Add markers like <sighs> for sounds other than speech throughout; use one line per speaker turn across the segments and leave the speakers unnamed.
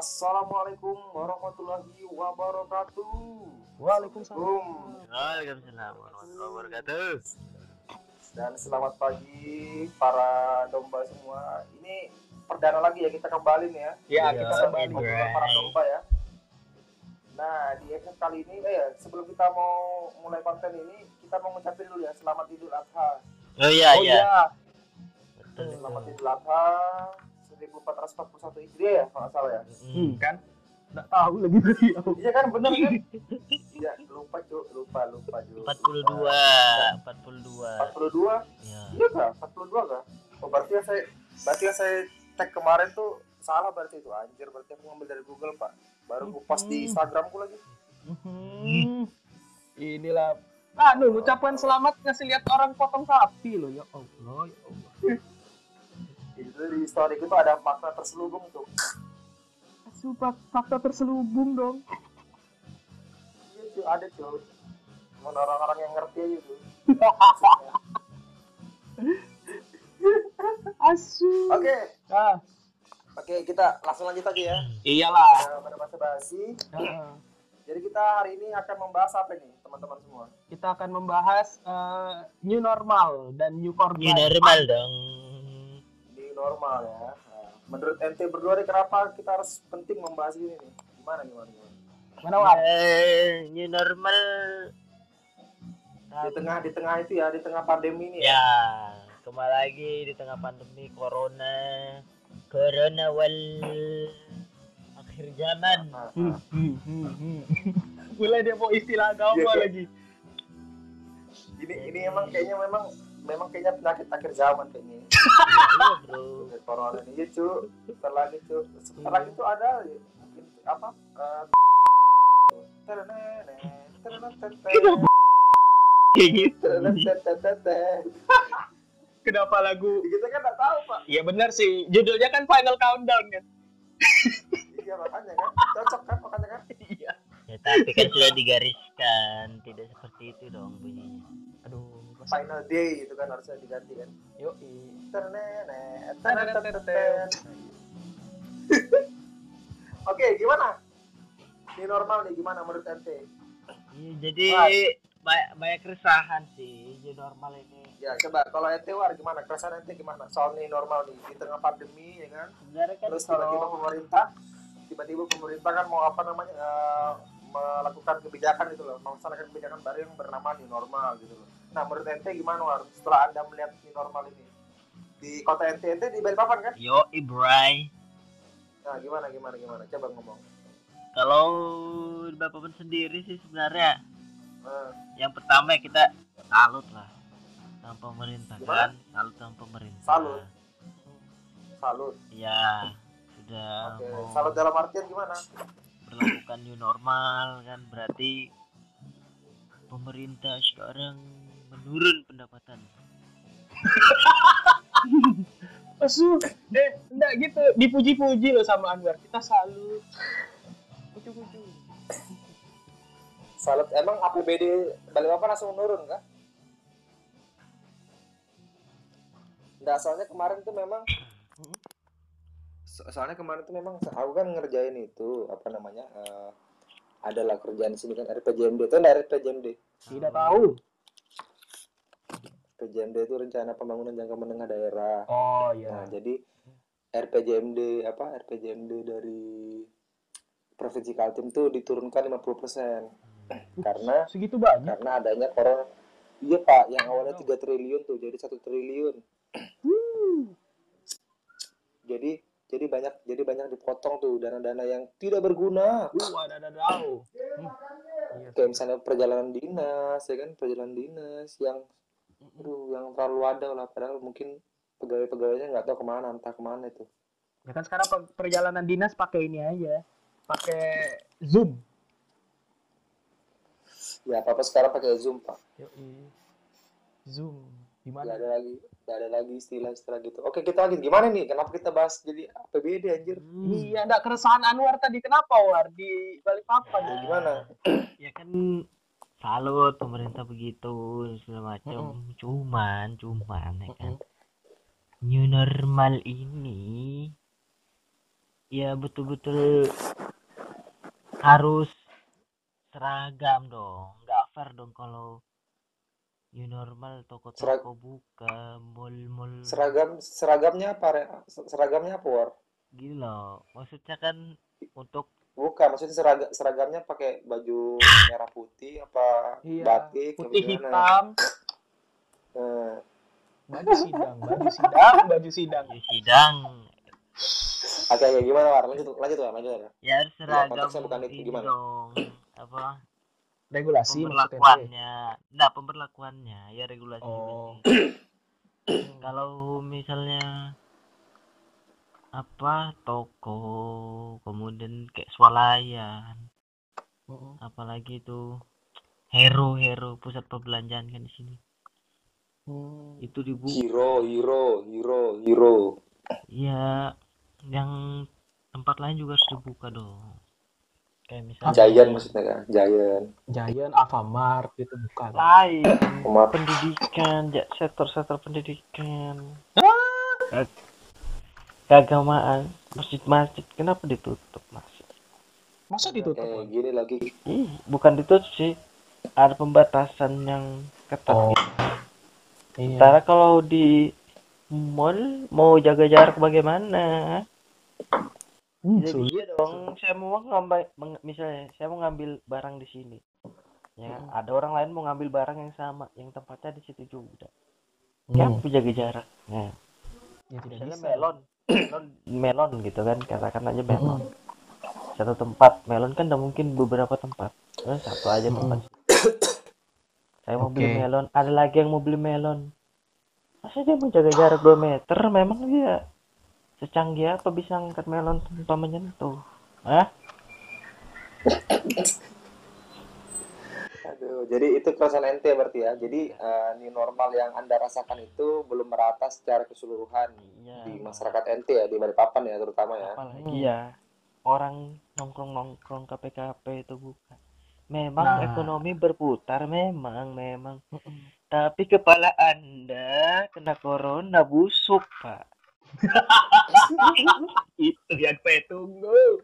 Assalamualaikum warahmatullahi wabarakatuh.
Waalaikumsalam.
Waalaikumsalam warahmatullahi wabarakatuh.
Dan selamat pagi para domba semua. Ini perdana lagi ya kita kembali nih ya.
Ya,
Iya,
kita kembali.
Ngobrol para domba ya. Nah di episode kali ini, eh sebelum kita mau mulai konten ini, kita mau ngucapin dulu ya selamat Idul Adha.
Oh iya
Oh
iya.
iya.
Betul.
Selamat Idul Adha 1441 Hijriah ya kalau salah ya.
Hmm, kan? Nggak tahu lagi beliau.
Iya kan bener kan? <laughs> Iya lupa cuy, lupa lupa cuy.
42 42.
42
Ya.
Iya kah? 42 kah? Oh berarti yang saya berarti yang saya tag kemarin tuh salah berarti itu anjir berarti aku ngambil dari Google pak baru aku post di
Hmm.
Instagramku lagi
Hmm. Inilah Anu, ucapan selamat ngasih lihat orang potong sapi loh ya Allah, ya Allah. <laughs>
itu di story itu ada makna terselubung tuh
Sumpah fakta terselubung dong.
iya cuy ada cuy Cuman orang-orang yang ngerti aja tuh <laughs>
Asu.
oke
Ah,
oke kita langsung lanjut aja ya
iyalah.
Nah, pada masa basi
Ah,
jadi kita hari ini akan membahas apa nih teman-teman semua
kita akan membahas eh, new normal dan new korban.
New normal dong.
Normal ya Nah, menurut ente berdua nih kenapa kita harus penting membahas ini nih gimana gimana gimana
Mana War?
Eh, new normal.
di tengah di tengah itu ya di tengah pandemi ini ya
Ya, kembali lagi di tengah pandemi corona. Corona wal akhir zaman.
Nah,
Hmm, hmm, hmm, hmm. <laughs> Mulai dia mau istilah agama
iya.
lagi.
ini ini emang kayaknya memang memang kayaknya penyakit akhir zaman kayaknya <laughs>
Iya, bro.
corona ini ya cu sebentar lagi cu sebentar lagi tuh ada ya, mungkin apa eh, <laughs>
Kayak gitu. <laughs>
Kenapa lagu?
kita kan nggak tahu pak
Iya benar sih. Judulnya kan Final Countdown kan.
iya makanya kan cocok kan makanya kan
Iya.
Ya, tapi kan sudah digariskan, tidak seperti itu dong bunyinya.
Final day itu kan harusnya diganti kan.
Yo. <laughs>
oke gimana? Ini normal nih gimana menurut ente
Iya, jadi banyak, banyak keresahan sih new normal ini.
Ya coba kalau ente war gimana? Keresahan ente gimana? Soal ini normal nih di tengah pandemi ya kan?
Sebenarnya kan
terus tiba-tiba pemerintah tiba-tiba pemerintah kan mau apa namanya eh, melakukan kebijakan itu loh melaksanakan kebijakan baru yang bernama new normal gitu loh nah menurut ente gimana war? Setelah anda melihat new normal ini? Di kota ente ente di Balikpapan kan?
Yo Ibrai,
nah gimana gimana gimana? Coba ngomong.
Kalau di Bapak sendiri sih sebenarnya
Eh,
yang pertama ya kita salut lah. Sama pemerintah
Gimana?
kan, salut sama pemerintah.
Salut. salut.
Ya, sudah
oke
mau
salut dalam artian gimana?
berlakukan new normal kan? Berarti pemerintah sekarang menurun pendapatan. <laughs>
Asu. Eh, enggak gitu. Dipuji-puji loh sama Anwar. Kita salut. Kucu-kucu.
salut emang APBD Balikpapan langsung menurun kah Nggak, soalnya kemarin tuh memang So- soalnya kemarin tuh memang aku kan ngerjain itu apa namanya eh, adalah kerjaan di sini kan RPJMD itu enggak RPJMD
Tidak tahu.
RPJMD itu rencana pembangunan jangka menengah daerah
Oh
nah
iya.
jadi RPJMD apa RPJMD dari provinsi Kaltim tuh diturunkan 50% karena
Segitu banyak.
karena adanya corona iya pak yang awalnya 3 triliun tuh jadi satu triliun jadi jadi banyak jadi banyak dipotong tuh dana-dana yang tidak berguna
ada tahu. Hmm. Iya.
kayak misalnya perjalanan dinas ya kan perjalanan dinas yang aduh yang terlalu ada lah padahal mungkin pegawai-pegawainya nggak tahu ke mana entah ke mana itu
Ya kan sekarang pe- perjalanan dinas pakai ini aja. Pakai Zoom.
ya apa apa sekarang pakai zoom pak
Yoi. Zoom. Gimana?
ada lagi nggak ada lagi istilah-istilah gitu oke kita lagi gimana nih kenapa kita bahas jadi APBD anjir
Hmm.
Iya, enggak keresahan Anwar tadi. Kenapa War di Balikpapan?
ya gimana
Ya kan salut pemerintah begitu segala macam. Cuman, cuman ya kan. New normal ini ya betul-betul harus seragam dong nggak fair dong kalau new normal toko-toko buka mall-mall
seragam seragamnya apa Re? seragamnya apa war
loh maksudnya kan untuk
bukan maksudnya seragam seragamnya pakai baju merah putih apa
Iya,
batik
Putih hitam,
Eh,
baju sidang, baju sidang, baju sidang.
ya sidang.
Oke oke gimana war lanjut lanjut war lanjut War.
ya harus seragam
konteksnya bukan itu, gimana?
dong. Apa?
Regulasi
pemberlakuannya. Nah pemberlakuannya. Ya regulasi
Oh.
kalau misalnya apa toko kemudian kayak swalayan.
Mm-mm.
apalagi itu hero hero pusat perbelanjaan kan di sini.
Hmm.
itu dibuka
hero hero hero hero.
Ya yang tempat lain juga harus dibuka dong. Kayak misalnya
giant maksudnya kan giant.
Giant, Alfamart itu bukan.
lain. Pendidikan ya sektor-sektor pendidikan. Ke- keagamaan masjid-masjid kenapa ditutup masih
Masa ditutup? Wan?
gini lagi
Ih, bukan ditutup sih ada pembatasan yang ketat
Oh.
gitu.
Iya.
Sementara kalau di mall mau jaga jarak bagaimana
Hmm,
Jadi
sulit.
iya dong, saya mau ngambil misalnya saya mau ngambil barang di sini. Ya,
Hmm.
ada orang lain mau ngambil barang yang sama, yang tempatnya di situ juga.
Hmm.
Ya, aku jaga jarak. Nah,
Ya tidak
misalnya
bisa.
melon, melon, melon gitu kan, katakan aja melon. Satu tempat, melon kan tidak mungkin beberapa tempat. Eh, satu aja tempat. Saya mau beli
Oke.
melon, ada lagi yang mau beli melon. Masa dia mau jaga jarak 2 meter? Memang dia secanggih apa bisa angkat melon tanpa menyentuh? Hah?
Aduh, jadi itu keresahan ente berarti ya. Jadi eh, new normal yang anda rasakan itu belum merata secara keseluruhan
Iya.
di masyarakat ente ya, di Balikpapan ya terutama ya.
apalagi
Hmm.
ya orang nongkrong nongkrong KPKP itu bukan memang
Nah.
ekonomi berputar memang memang tapi kepala anda kena corona busuk pak <laughs>
Itu yang saya tunggu.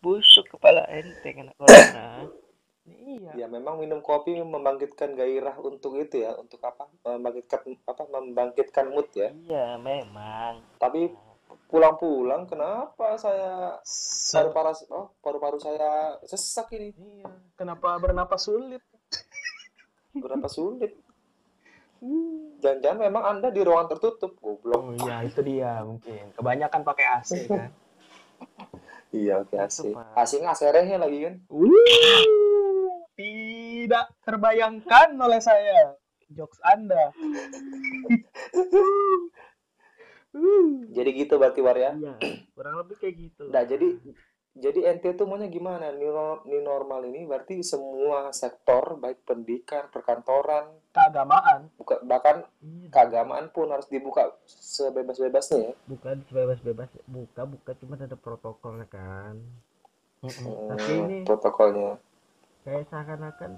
Busuk kepala ente kena corona
Iya.
Ya memang minum kopi membangkitkan gairah untuk itu ya, untuk apa? Membangkitkan apa? Membangkitkan mood ya.
iya memang
Tapi pulang-pulang kenapa saya paru-paru oh, paru-paru saya sesak ini?
Iya. Kenapa bernapas sulit? <laughs>
Berapa sulit? Jangan-jangan memang Anda di ruangan tertutup, goblok.
Oh iya, itu dia mungkin. Kebanyakan pakai AC kan. <laughs>
Iya, oke
Itu,
AC.
Pak.
AC-nya AC rehnya lagi kan.
Tidak terbayangkan oleh saya jokes Anda. <laughs>
Jadi gitu berarti War ya.
iya kurang lebih kayak gitu
Nah, jadi jadi ente tuh maunya gimana? New, nor- new normal ini berarti semua sektor baik pendidikan, perkantoran,
Keagamaan.
buka, bahkan
iya
keagamaan pun harus dibuka sebebas-bebasnya ya.
bukan bebas-bebas buka buka cuma ada protokolnya kan
Mm-mm.
Tapi
Hmm,
ini-
protokolnya.
kayak seakan-akan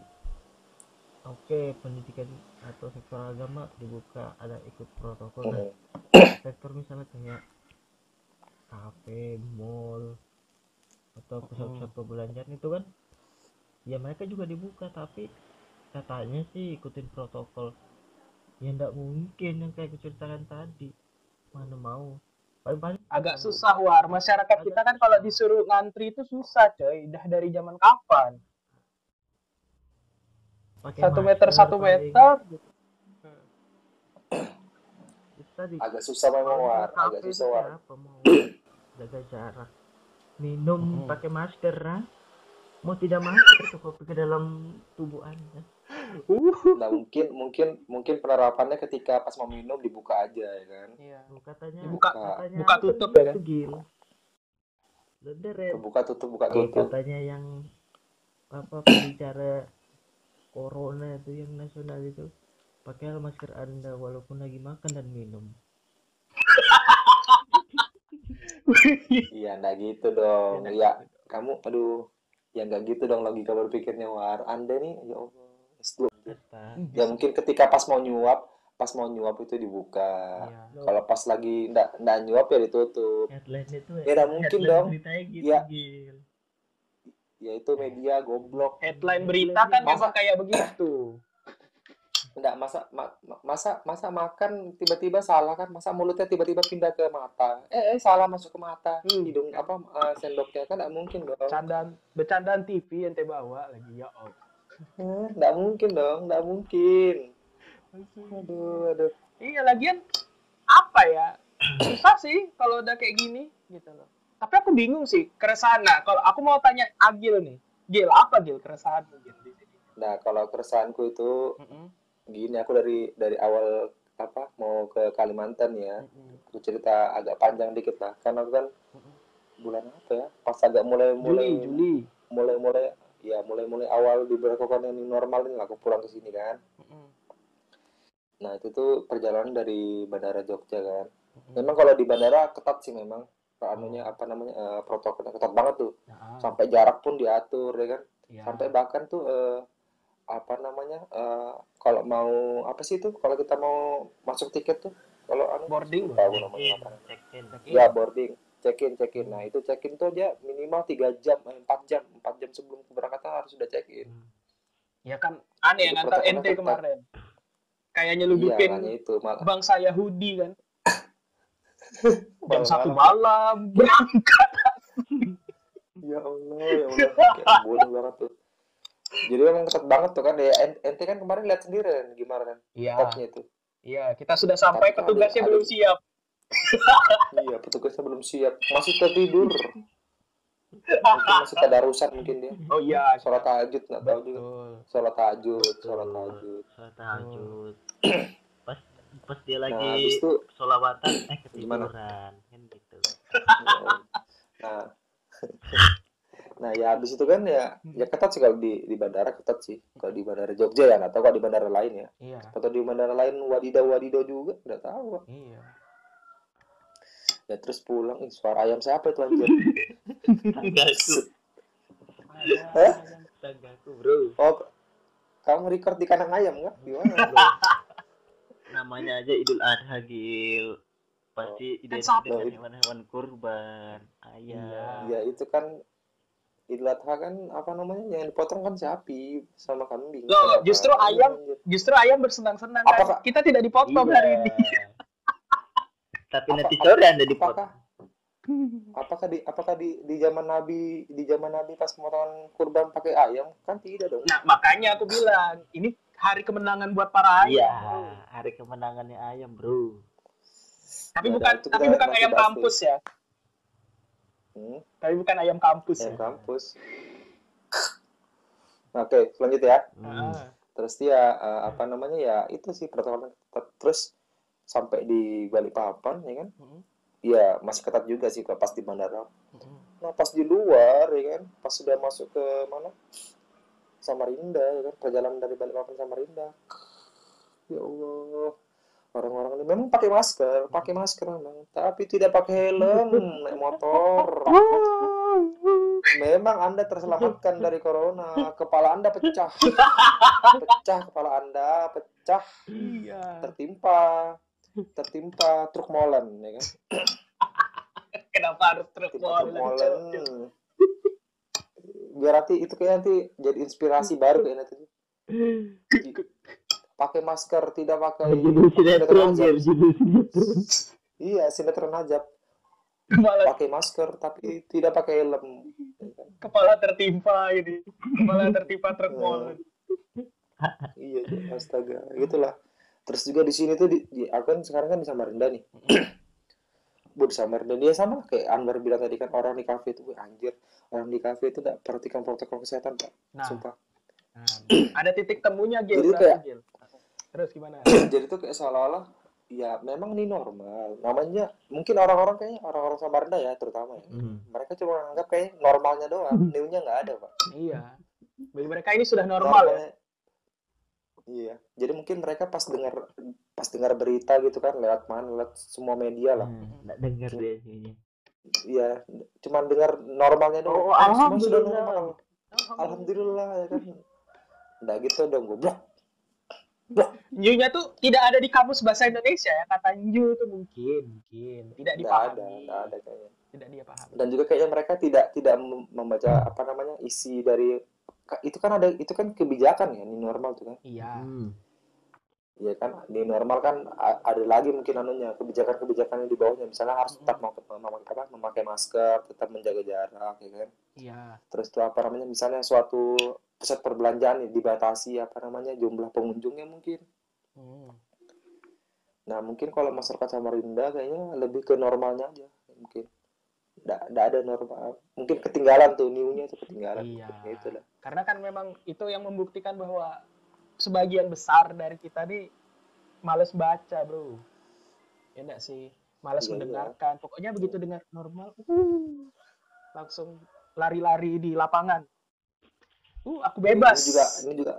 oke pendidikan atau sektor agama dibuka ada ikut protokol nah
Hmm.
sektor misalnya kayak kafe mall atau pusat-pusat perbelanjaan itu kan ya mereka juga dibuka tapi katanya sih ikutin protokol ya ndak mungkin yang kayak kuceritakan tadi mana mau paling-paling
Agak susah war. Masyarakat kita kan kalau disuruh ngantri itu susah coy. Dah dari zaman kapan?
pakai
Satu meter satu
paling.
meter.
itu tadi
Agak susah memang war, agak susah war.
jaga jarak minum
Mm.
pakai masker ah. mau tidak masker tuh kopi ke dalam tubuh anda
Uh.
Nah, mungkin mungkin mungkin penerapannya ketika pas mau minum dibuka aja ya kan.
Iya.
Katanya
Buka
katanya
buka tutup ya kan?
Gil. Lederet.
Buka tutup buka
Eh,
tutup.
katanya yang apa pembicara corona itu yang nasional itu pakai masker anda walaupun lagi makan dan minum
Iya, enggak gitu dong. Ya, kamu aduh, ya enggak gitu dong logika berpikirnya war. Anda nih ya Allah. S2.
Apa?
Ya mungkin ketika pas mau nyuap, pas mau nyuap itu dibuka
Iya.
kalau pas lagi ndak ndak nyuap ya ditutup
headline itu
Ya, nggak mungkin dong.
gitu
Ya.
Gil.
ya itu media goblok
Headline berita kan
Masa-
kayak begitu.
Ndak masa ma- ma- masa masa makan tiba-tiba salah kan masa mulutnya tiba-tiba pindah ke mata eh, eh salah masuk ke mata
Hmm.
hidung apa eh, sendoknya kan ndak mungkin dong
Bercandaan bercandaan TV yang bawa lagi ya oh.
Eh, ndak mungkin dong ndak mungkin aduh aduh
Iya lagian apa ya? Susah sih kalau udah kayak gini gitu loh. Tapi aku bingung sih keresahan. Nah, kalau aku mau tanya Agil nih. Gil, apa Gil keresahanmu Gil
nah kalau keresahanku itu
Mm-mm.
Gini aku dari dari awal apa mau ke Kalimantan ya
Mm-mm.
aku cerita agak panjang dikit lah karena aku kan
Mm-mm.
bulan apa ya pas agak mulai mulai
Juli, Juli.
mulai mulai ya mulai mulai awal diberlakukan yang normal ini aku pulang ke sini kan
Mm-mm.
nah itu tuh perjalanan dari bandara Jogja kan
Mm-mm.
memang kalau di bandara ketat sih memang anunya apa namanya eh, protokolnya ketat banget tuh
Nah,
sampai jarak pun diatur ya kan
ya.
sampai bahkan tuh eh, apa namanya eh, kalau mau apa sih itu? Kalau kita mau masuk tiket tuh kalau anu
boarding.
lupa aku
check
namanya
in
apa?
check in
ya boarding check in check in nah itu check in tuh aja minimal tiga jam eh, empat jam empat jam sebelum keberangkatan harus sudah check in
Ya kan aneh yang
protokolnya
ente kemarin. Kayaknya
iya
ludukin
makanya itu malah.
bangsa Yahudi kan. <laughs> Jam satu malam berangkat.
ya Allah ya Allah. Kayak <laughs> bodoh banget tuh jadi memang ketat banget tuh kan ya ente kan kemarin lihat sendiri kan gimana kan
Iya,
ketatnya itu
iya. Kita sudah sampai,
Tapi
petugasnya
ada-
belum
ada-
siap.
iya petugasnya belum siap. Masih tertidur. Mungkin masih tadarusan mungkin dia.
Oh iya,
sholat tahajud nggak tahu juga.
Betul.
sholat tahajud sholat tahajud.
Sholat tahajud. Pas pas dia
nah
lagi
habis itu
solawatan eh
Gimana?
ketiduran kan gitu.
Nah <laughs> <laughs> nah ya habis itu kan ya ya ketat sih kalau di di bandara ketat sih. Kalau di bandara Jogja ya nggak tahu kalau di bandara lain ya.
Iya,
atau di bandara lain wadidaw wadidaw juga nggak tahu.
Iya.
ya terus pulang ih suara ayam siapa itu anjir?
Tanggaku.
Hah?
tanggaku bro.
Oh kamu record di kandang ayam nggak? Gimana bro? <laughs>
namanya aja Idul Adha Gil. Pasti identik dengan hewan-hewan kurban ayam.
Ya itu kan Idul Adha kan apa namanya yang dipotong kan sapi sama kambing
Loh,
Kenapa?
justru ayam-. Justru ayam bersenang-senang kan. Kita tidak dipotong
Iya.
hari ini.
tapi
Apa-
nanti sore anda dipotong
apakah apakah di apakah di di zaman Nabi di zaman Nabi pas pemotongan kurban pakai ayam kan tidak dong
Nah, makanya aku bilang, ini hari kemenangan buat para ayam.
iya hari kemenangannya ayam bro
Tapi
Ya,
bukan tapi bukan ayam kampus ya.
Hmm,
Tapi bukan ayam kampus
ayam
ya.
kampus. Oke selanjutnya ya.
Hmm.
Ah,
terus dia eh, apa namanya ya itu sih protokolnya ketat. terus sampai di Balikpapan ya kan?
Mm,
ya masih ketat juga sih kalau pas di bandara.
Mm.
nah pas di luar ya kan? Pas sudah masuk ke mana? Samarinda ya kan? Perjalanan dari Balikpapan Samarinda. Ya Allah orang-orang ini memang pakai masker pakai masker memang tapi tidak pakai helm naik motor. Memang anda terselamatkan dari corona. Kepala anda pecah. Pecah kepala anda pecah.
Iya.
tertimpa tertimpa truk molen ya kan?
Kenapa harus truk molen?
molen. Biar nanti itu kayak nanti jadi inspirasi baru kayak nanti <laughs> pakai masker tidak pakai
judul sinetron judul sinetron. <laughs>
Iya sinetron najab.
Malah
pakai masker tapi tidak pakai helm.
Kepala tertimpa ini. Kepala tertimpa truk molen.
iya astaga. Gitulah terus juga di sini tuh di, di aku kan sekarang kan di Samarinda nih. <clears throat> Bu di Samarinda. Dia sama kayak Anwar bilang tadi kan orang di kafe itu "Wih, anjir. Orang di kafe itu tidak perhatikan protokol kesehatan pak.
Nah,
sumpah.
Nah, <clears throat> ada titik temunya Gil.
Jadi
berarti,
kayak-
Gil. Terus gimana? <clears throat>
jadi tuh kayak seolah-olah ya memang ini normal. Namanya mungkin orang-orang kayaknya orang-orang Samarinda ya terutama ya.
Hmm.
mereka cuma menganggap kayak normalnya doang. New-nya nggak ada pak.
Iya. Bagi mereka ini sudah normal ya.
Normalnya- iya. Jadi mungkin mereka pas dengar pas dengar berita gitu kan lewat mana lewat semua media lah.
Hmm, nggak dengar deh ini
iya. Cuman dengar normalnya doang.
Oh,
Ah, semua sudah
alhamdulillah.
normal. Alhamdulillah ya kan. Nggak gitu dong goblok
New-nya tuh tidak ada di kamus bahasa Indonesia ya kata new tuh mungkin mungkin tidak
ada,
dipahami
nggak ada kayaknya.
tidak dia pahami
Dan juga kayaknya mereka tidak tidak mem- membaca apa namanya isi dari itu kan ada itu kan kebijakan ya, ini normal tuh kan.
iya
Hmm.
Iya kan, di normal kan ada lagi mungkin anunya kebijakan-kebijakan yang di bawahnya misalnya harus tetap memakai, memakai apa memakai masker, tetap menjaga jarak ya kan.
iya
Terus tuh apa namanya misalnya suatu pusat perbelanjaan dibatasi apa namanya jumlah pengunjungnya mungkin.
Hmm.
Nah, mungkin kalau masyarakat Samarinda kayaknya lebih ke normalnya aja mungkin. Nggak ada normal. Mungkin ketinggalan tuh new-nya tuh ketinggalan.
Iya.
Ya itulah.
karena kan memang itu yang membuktikan bahwa sebagian besar dari kita nih males baca bro ya enggak sih males
Iya, iya.
mendengarkan pokoknya begitu dengar normal uh, langsung lari-lari di lapangan uh aku bebas
Ini juga ini juga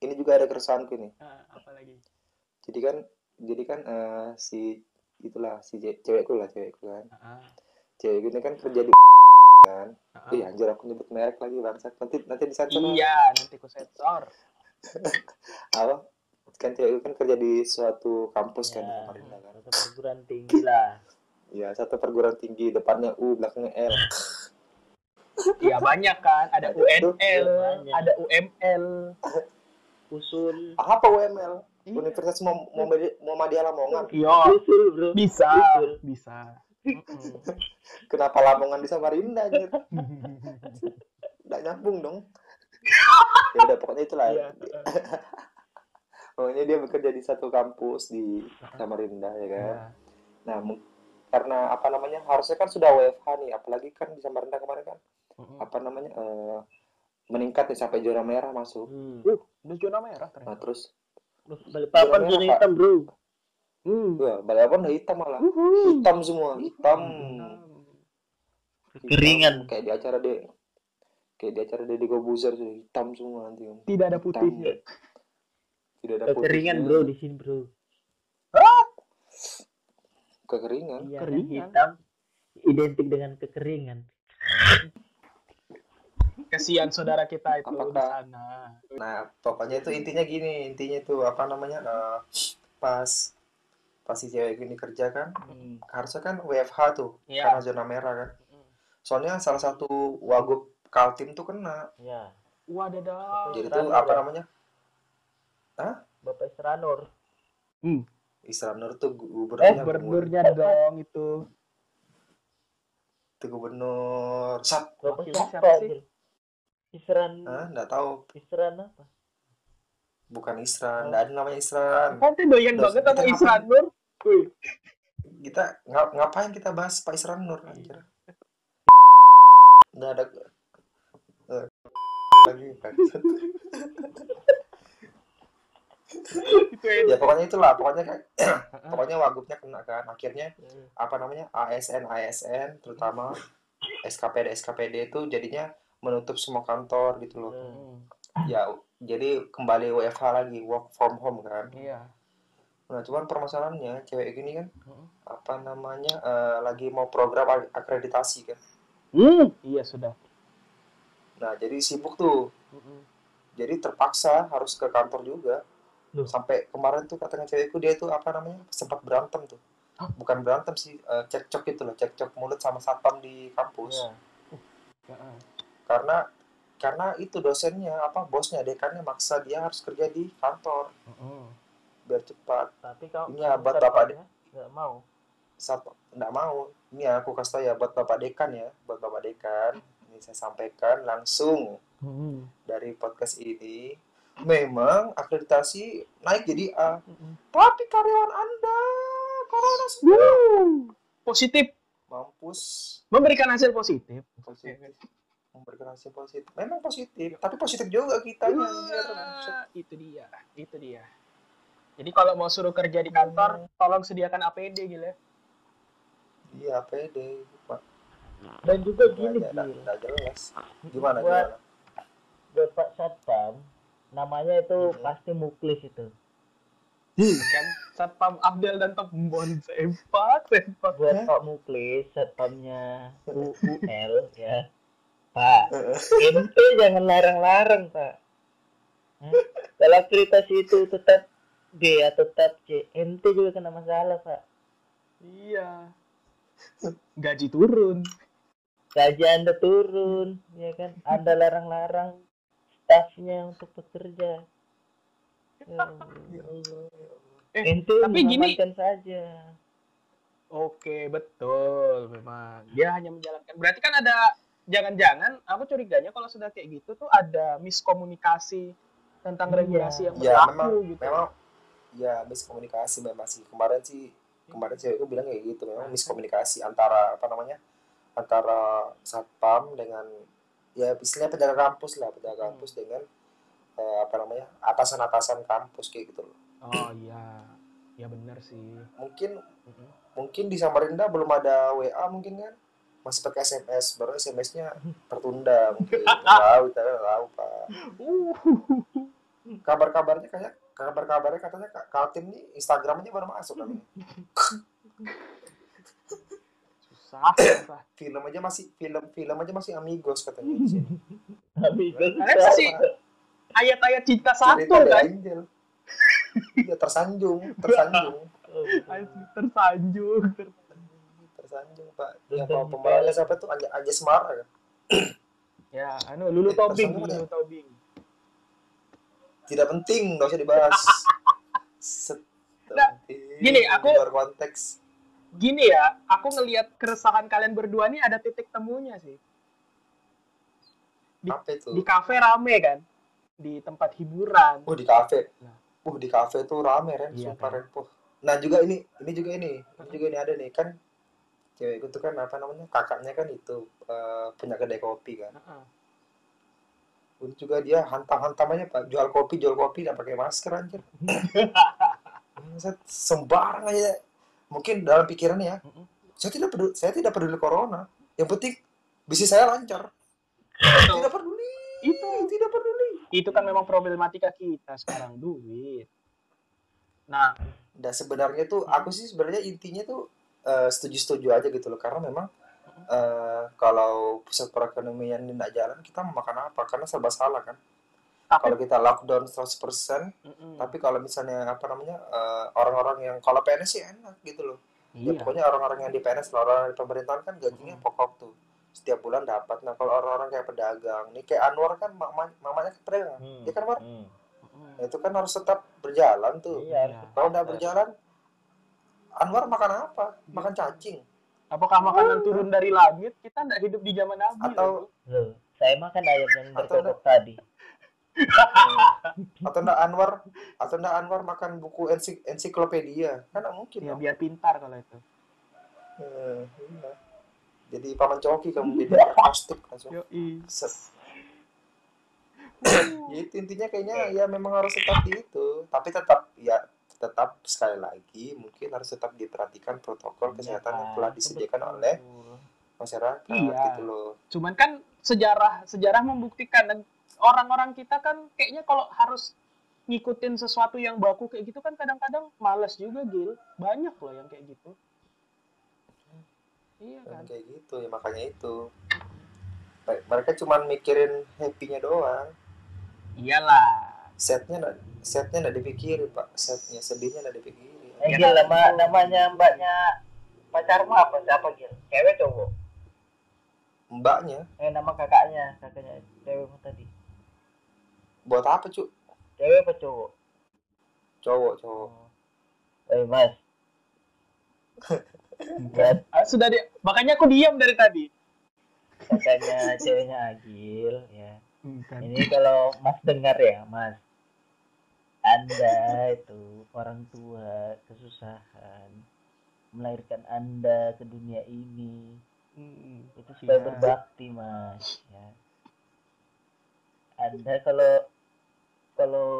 ini juga ada keresahanku nih.
Ah, apalagi
Jadi kan jadi kan eh, si itulah si ce- cewekku lah cewekku kan.
Ah,
Cewekku ini kan kerja di kan.
ah,
Ih, anjir aku nyebut merek lagi bangsat. Nanti nanti disensor lah.
iya nanti ku sensor <laughs>
Apa? Kan cewekku kan kerja di suatu kampus kan di
Ya,
Samarinda kan.
satu perguruan tinggi lah.
Iya, satu perguruan tinggi, depannya U, belakangnya L. <laughs>
iya banyak kan ada UNL ada UML
Usul.
Apa UML?
Iya.
Universitas Muhammadi- Muhammadiyah Lamongan.
iya
Usul, bro.
bisa
Betul.
bisa. <laughs>
Kenapa Lamongan di Samarinda anjir? <laughs> Nggak nyambung dong. ya udah pokoknya itulah.
Iya. <laughs>
Pokoknya dia bekerja di satu kampus di Samarinda ya kan.
Iya.
Nah, karena apa namanya? Harusnya kan sudah WFH nih, apalagi kan di Samarinda kemarin kan
Mm-mm.
apa namanya? eh, meningkat nih sampai zona merah masuk.
Hmm.
Uh, udah zona merah
Nah,
ternyata.
terus
Loh, Balik papan
Zona
hitam, bro. Hmm.
wah, Balapan udah hitam malah. Hitam semua, hitam.
Kekeringan.
Hitam. Kayak di acara deh. Kayak di acara Deddy Kobuzer sudah hitam semua nanti.
Tidak ada
Hitam.
putihnya.
Tidak ada
Kekeringan,
putihnya.
bro, di sini, bro.
Kekeringan.
Iya,
Keringan.
hitam identik dengan kekeringan.
Kesian saudara kita itu di
Apakah-
sana.
Nah, pokoknya itu intinya gini, intinya itu apa namanya? eh, pas pas si cewek ini kerja kan,
Hmm.
harusnya kan WFH tuh,
Iya.
karena zona merah kan. Soalnya salah satu wagub Kaltim tuh kena.
Ya,
Wadadah.
Jadi
Isran
tuh
ya?
apa namanya?
Bapak Isranur.
Isra Nur tuh
Eh,
gubernurnya,
dong itu.
tuh gubernur. Sat,
Bapak siapa
sih?
Isran,
Hah, nggak tahu,
Isran apa?
bukan Isran, nggak ada namanya Isran.
Kan tuh doyan
Dos-
banget sama
kita
Isran Nur. Wih. <laughs>
Kita nga- ngapain kita bahas Pak Isran Nur? Anjir? Nggak ada eh, lagi ya pokoknya itulah. Pokoknya kan <coughs> pokoknya wagubnya kena kan. Akhirnya apa namanya ASN ASN terutama SKPD SKPD itu jadinya menutup semua kantor gitu loh
Hmm.
ya jadi kembali WFH lagi work from home kan
Iya.
nah cuman permasalahannya cewek gini kan
Mm.
apa namanya eh, lagi mau program ak- akreditasi kan
Hmm. Iya sudah.
nah jadi sibuk tuh
Mm-mm.
jadi terpaksa harus ke kantor juga
Loh.
sampai kemarin tuh katanya cewekku dia tuh apa namanya sempat berantem tuh
Hah?
bukan berantem sih eh, cekcok gitu loh cekcok mulut sama satpam di kampus
Ya.
Heeh.
Karena karena itu dosennya apa bosnya dekannya maksa dia harus kerja di kantor
Heeh.
biar cepat
Tapi kalau
Ini ya, buat bapak
satpamnya nggak mau.
saat nggak mau ini ya aku kasih tau ya buat bapak dekan ya buat bapak dekan ini saya sampaikan langsung
Mm-mm.
dari podcast ini memang akreditasi naik jadi A
Mm-mm.
tapi karyawan anda corona semua
Wuh. Positif.
mampus
Memberikan hasil positif.
positif memberikan hasil positif memang positif tapi positif juga kita
Wah, itu dia, itu dia. Jadi kalau mau suruh kerja di kantor, tolong sediakan APD gitu ya.
iya Pak.
Dan juga gini,
Nggak- jelas gimana
Buat-
gimana
Bapak Satpam, namanya itu
Hmm.
pasti muklis itu.
Kan Satpam Abdel dan Tembon sempat, sempat.
Buat Pak Muklis, Satpamnya UUL ya. Pak, ente jangan larang-larang, Pak. Kalau akreditasi itu tetap B atau tetap C, ente juga kena masalah, Pak.
Iya. Gaji turun.
Gaji Anda turun, ya kan? Anda larang-larang stafnya untuk bekerja. Ya Allah.
Eh,
Ente
tapi gini-
saja.
Oke, betul. Memang dia hanya menjalankan. Berarti kan ada jangan-jangan aku curiganya kalau sudah kayak gitu tuh ada miskomunikasi tentang
Iya.
regulasi yang
Ya
berlaku
memang
gitu.
memang ya miskomunikasi memang sih kemarin sih kemarin sih aku bilang kayak gitu memang miskomunikasi antara apa namanya antara satpam dengan ya istilahnya penjaga kampus lah penjaga
Hmm.
kampus dengan eh, apa namanya atasan-atasan kampus kayak gitu loh
Oh iya. Ya benar sih.
mungkin
Mm-mm.
mungkin di Samarinda belum ada WA mungkin kan masih pakai SMS baru SMS-nya tertunda mungkin <laughs> tahu tahu pak
Uh.
kabar-kabarnya kayak kabar-kabarnya katanya Kak Kaltim nih Instagramnya baru masuk kan
Susah, susah.
film aja masih film film aja masih amigos katanya di sini.
Amigos
masih ayat-ayat cinta satu kan?
Angel. Iya tersanjung, tersanjung,
Asli, Tersanjung.
Tersanjung pak. Yang kalau pemerannya siapa tuh Anja Anja Semara kan?
Ya, anu Lulu Tobing, Lulu Tobing.
Tidak penting, nggak usah dibahas.
Nah, gini, aku-
di luar konteks.
Gini ya, aku ngelihat keresahan kalian berdua nih ada titik temunya sih. Di-
Apa itu?
Di kafe rame kan? Di tempat hiburan.
Oh di kafe.
Nah.
Uh di kafe tuh rame Ren,
Iya,
sumpah
kan.
Ren. Puh. Nah juga ini, ini juga ini, ini juga ini ada nih kan. Cewek itu kan apa namanya kakaknya kan itu eh, punya kedai kopi kan.
Heeh.
Ini juga dia hantam-hantam aja pak jual kopi jual kopi nggak pakai masker anjir. <laughs> Sembarang aja. Mungkin dalam pikirannya ya,
Mm-mm.
saya tidak peduli, saya tidak peduli corona. Yang penting bisnis saya lancar.
Betul.
Tidak peduli.
Itu
Tidak peduli.
itu kan memang problematika kita sekarang duit. Nah,
Dan sebenarnya tuh aku sih sebenarnya intinya tuh eh, setuju-setuju aja gitu loh karena memang eh, kalau pusat perekonomian ini nggak jalan kita mau makan apa karena serba salah kan kalau kita lockdown 100%
Mm-mm.
tapi kalau misalnya apa namanya eh, orang-orang yang kalau PNS sih enak gitu loh ya
iya.
pokoknya orang-orang yang di PNS orang-orang di pemerintahan kan gajinya
Mm.
pokok tuh setiap bulan dapat nah kalau orang-orang kayak pedagang nih kayak Anwar kan mama- mamanya kan pedagang
Hmm.
ya kan War
Hmm.
Mm-mm.
Nah, itu kan harus tetap berjalan tuh
Iya, harus
kalau udah berjalan Anwar makan apa makan cacing
Apakah makanan turun dari langit? Kita nggak hidup di zaman Nabi.
Atau-
loh.
Saya makan ayam yang
Atau
berkokok tadi.
atau enggak Anwar atau enggak Anwar makan buku ensik ensiklopedia kan nggak mungkin
ya
dong.
biar pintar kalau itu.
Iya. jadi paman coki kamu jadi plastik langsung. Set. gitu intinya kayaknya ya memang harus tetap di itu tapi tetap ya tetap sekali lagi mungkin harus tetap diperhatikan protokol kesehatan yang telah disediakan oleh masyarakat
Iya.
gitu loh
Cuman kan sejarah sejarah membuktikan dan orang-orang kita kan kayaknya kalau harus ngikutin sesuatu yang baku kayak gitu kan kadang-kadang males juga Gil. Banyak loh yang kayak gitu. Iya kan.
kayak gitu ya makanya itu mereka cuman mikirin happy-nya doang
Iyalah.
Setnya nggak setnya nggak dipikirin pak setnya sedihnya nggak dipikirin
Eh,
Ya,
Gil, nama, namanya mbaknya pacarmu apa? Siapa Gil? Cewek cowok?
mbaknya
Eh, nama kakaknya, kakaknya cewekmu tadi.
buat apa cu
Cewek apa cowok?
cowok cowok
Eh, Mas.
Ah, sudah dia makanya aku diam dari tadi.
kakaknya ceweknya Agil, ya.
Kan.
Ini kalau Mas dengar ya, Mas. Anda itu orang tua kesusahan melahirkan Anda ke dunia ini
Mm,
itu supaya
Iya.
berbakti, Mas. Ya. Anda kalau kalau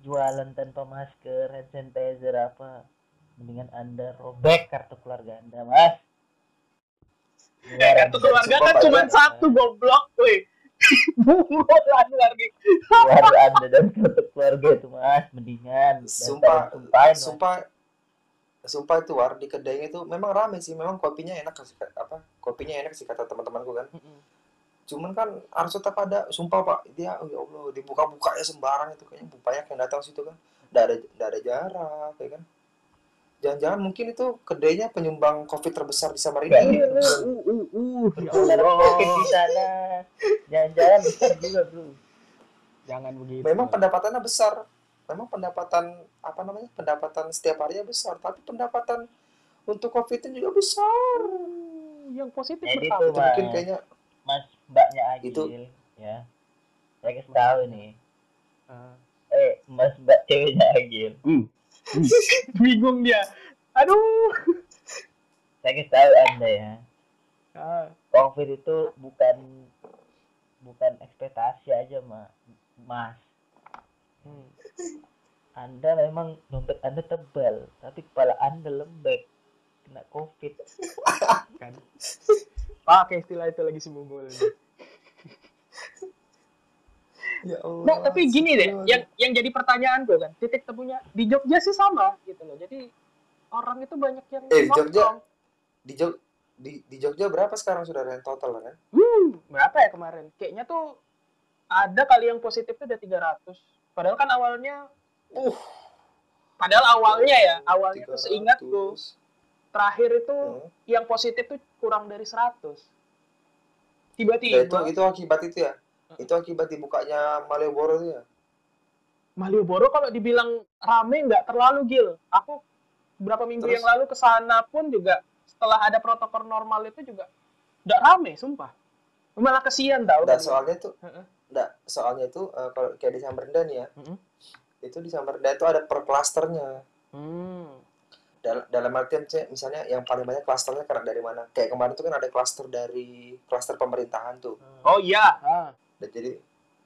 jualan tanpa masker, hand sanitizer apa, mendingan Anda robek kartu keluarga Anda, Mas. Biar
kartu keluarga kan cuma satu goblok, woi. Bungut lagi.
keluarga Anda dan keluarga itu, Mas, mendingan.
sumpah
Mas.
sumpah. Sumpah itu war di kedainya itu memang rame sih. Memang kopinya enak sih apa? Kopinya enak sih kata teman-temanku kan. Cuman kan harus tetap ada. Sumpah pak. Dia oh ya allah dibuka-buka ya sembarang itu. Kayaknya banyak yang datang situ kan. Nggak ada nggak ada jarak ya kan jangan-jangan mungkin itu kedainya penyumbang covid terbesar di Samarinda
uh uh uh ya
Benar
Allah
mungkin di sana. Jangan-jangan besar juga, Bro.
jangan begitu
memang pendapatannya besar memang pendapatan apa namanya pendapatan setiap harinya besar tapi pendapatan untuk covid juga besar
Oh, yang positif
Jadi
bertambah
tuh,
itu mungkin kayaknya
Mas mbaknya Agil
Itu-
ya. Saya kasih tahu nih.
Ah.
Eh, Mas mbak ceweknya Agil. <laughs>
bingung dia aduh
Saya tahu Anda ya.
Ah,
Covid itu bukan bukan ekspektasi aja, Ma. Mas.
hmm.
Anda memang dompet Anda tebal, tapi kepala Anda lembek. Kena Covid. <laughs>
kan pakai istilah itu lagi si Mumul <laughs>
ya Allah
Nah, tapi gini deh, yang yang jadi pertanyaan gue kan, titik temunya di Jogja sih sama gitu loh. Jadi orang itu banyak yang
Eh, di Jogja? di Jog di, di Jogja berapa sekarang saudara yang total kan
Hmm, berapa ya kemarin? Kayaknya tuh ada kali yang positif tuh udah 300. Padahal kan awalnya
uh
padahal awalnya ya, awalnya tuh
300.
seingatku terakhir itu
Hmm.
yang positif tuh kurang dari 100.
Nah,
Tiba-tiba
itu itu akibat itu ya itu akibat dibukanya Malioboro itu ya
Malioboro kalau dibilang rame nggak terlalu gil. Aku berapa minggu
Terus?
yang lalu ke sana pun juga setelah ada protokol normal itu juga nggak rame, sumpah. Malah kesian tau.
dan soalnya itu
Heeh.
enggak soalnya itu eh, kalau kayak di Samarinda nih ya
Mm-mm.
itu di Samarinda itu ada per klasternya
Hmm.
dalam dalam artian Cek, misalnya yang paling banyak klasternya karena dari mana kayak kemarin itu kan ada klaster dari klaster pemerintahan tuh
Oh iya. Ah.
Dan jadi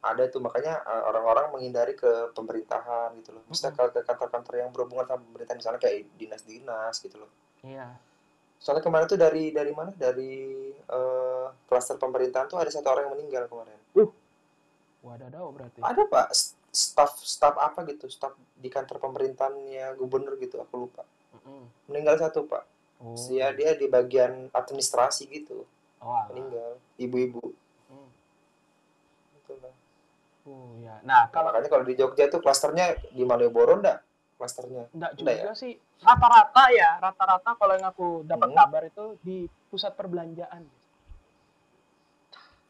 ada tuh makanya eh, orang-orang menghindari ke pemerintahan gitu loh. Maksudnya ke ke kantor-kantor yang berhubungan sama pemerintahan misalnya kayak dinas-dinas gitu loh.
Iya.
soalnya kemarin tuh dari dari mana? Dari eh, klaster pemerintahan tuh ada satu orang yang meninggal kemarin.
Wadadah berarti.
ada pak staff staff apa gitu? Staff di kantor pemerintahannya gubernur gitu aku lupa.
Mm-mm.
meninggal satu pak.
Oh.
ya dia di bagian administrasi gitu.
Oh,
meninggal ibu-ibu.
Hmm. Oh ya. Nah,
kalau
kalau
makanya kalau di Jogja tuh klasternya di Malioboro enggak klasternya
enggak
Enggak
juga sih. Rata-rata ya, rata-rata kalau yang aku dapat
Hmm.
kabar itu di pusat perbelanjaan.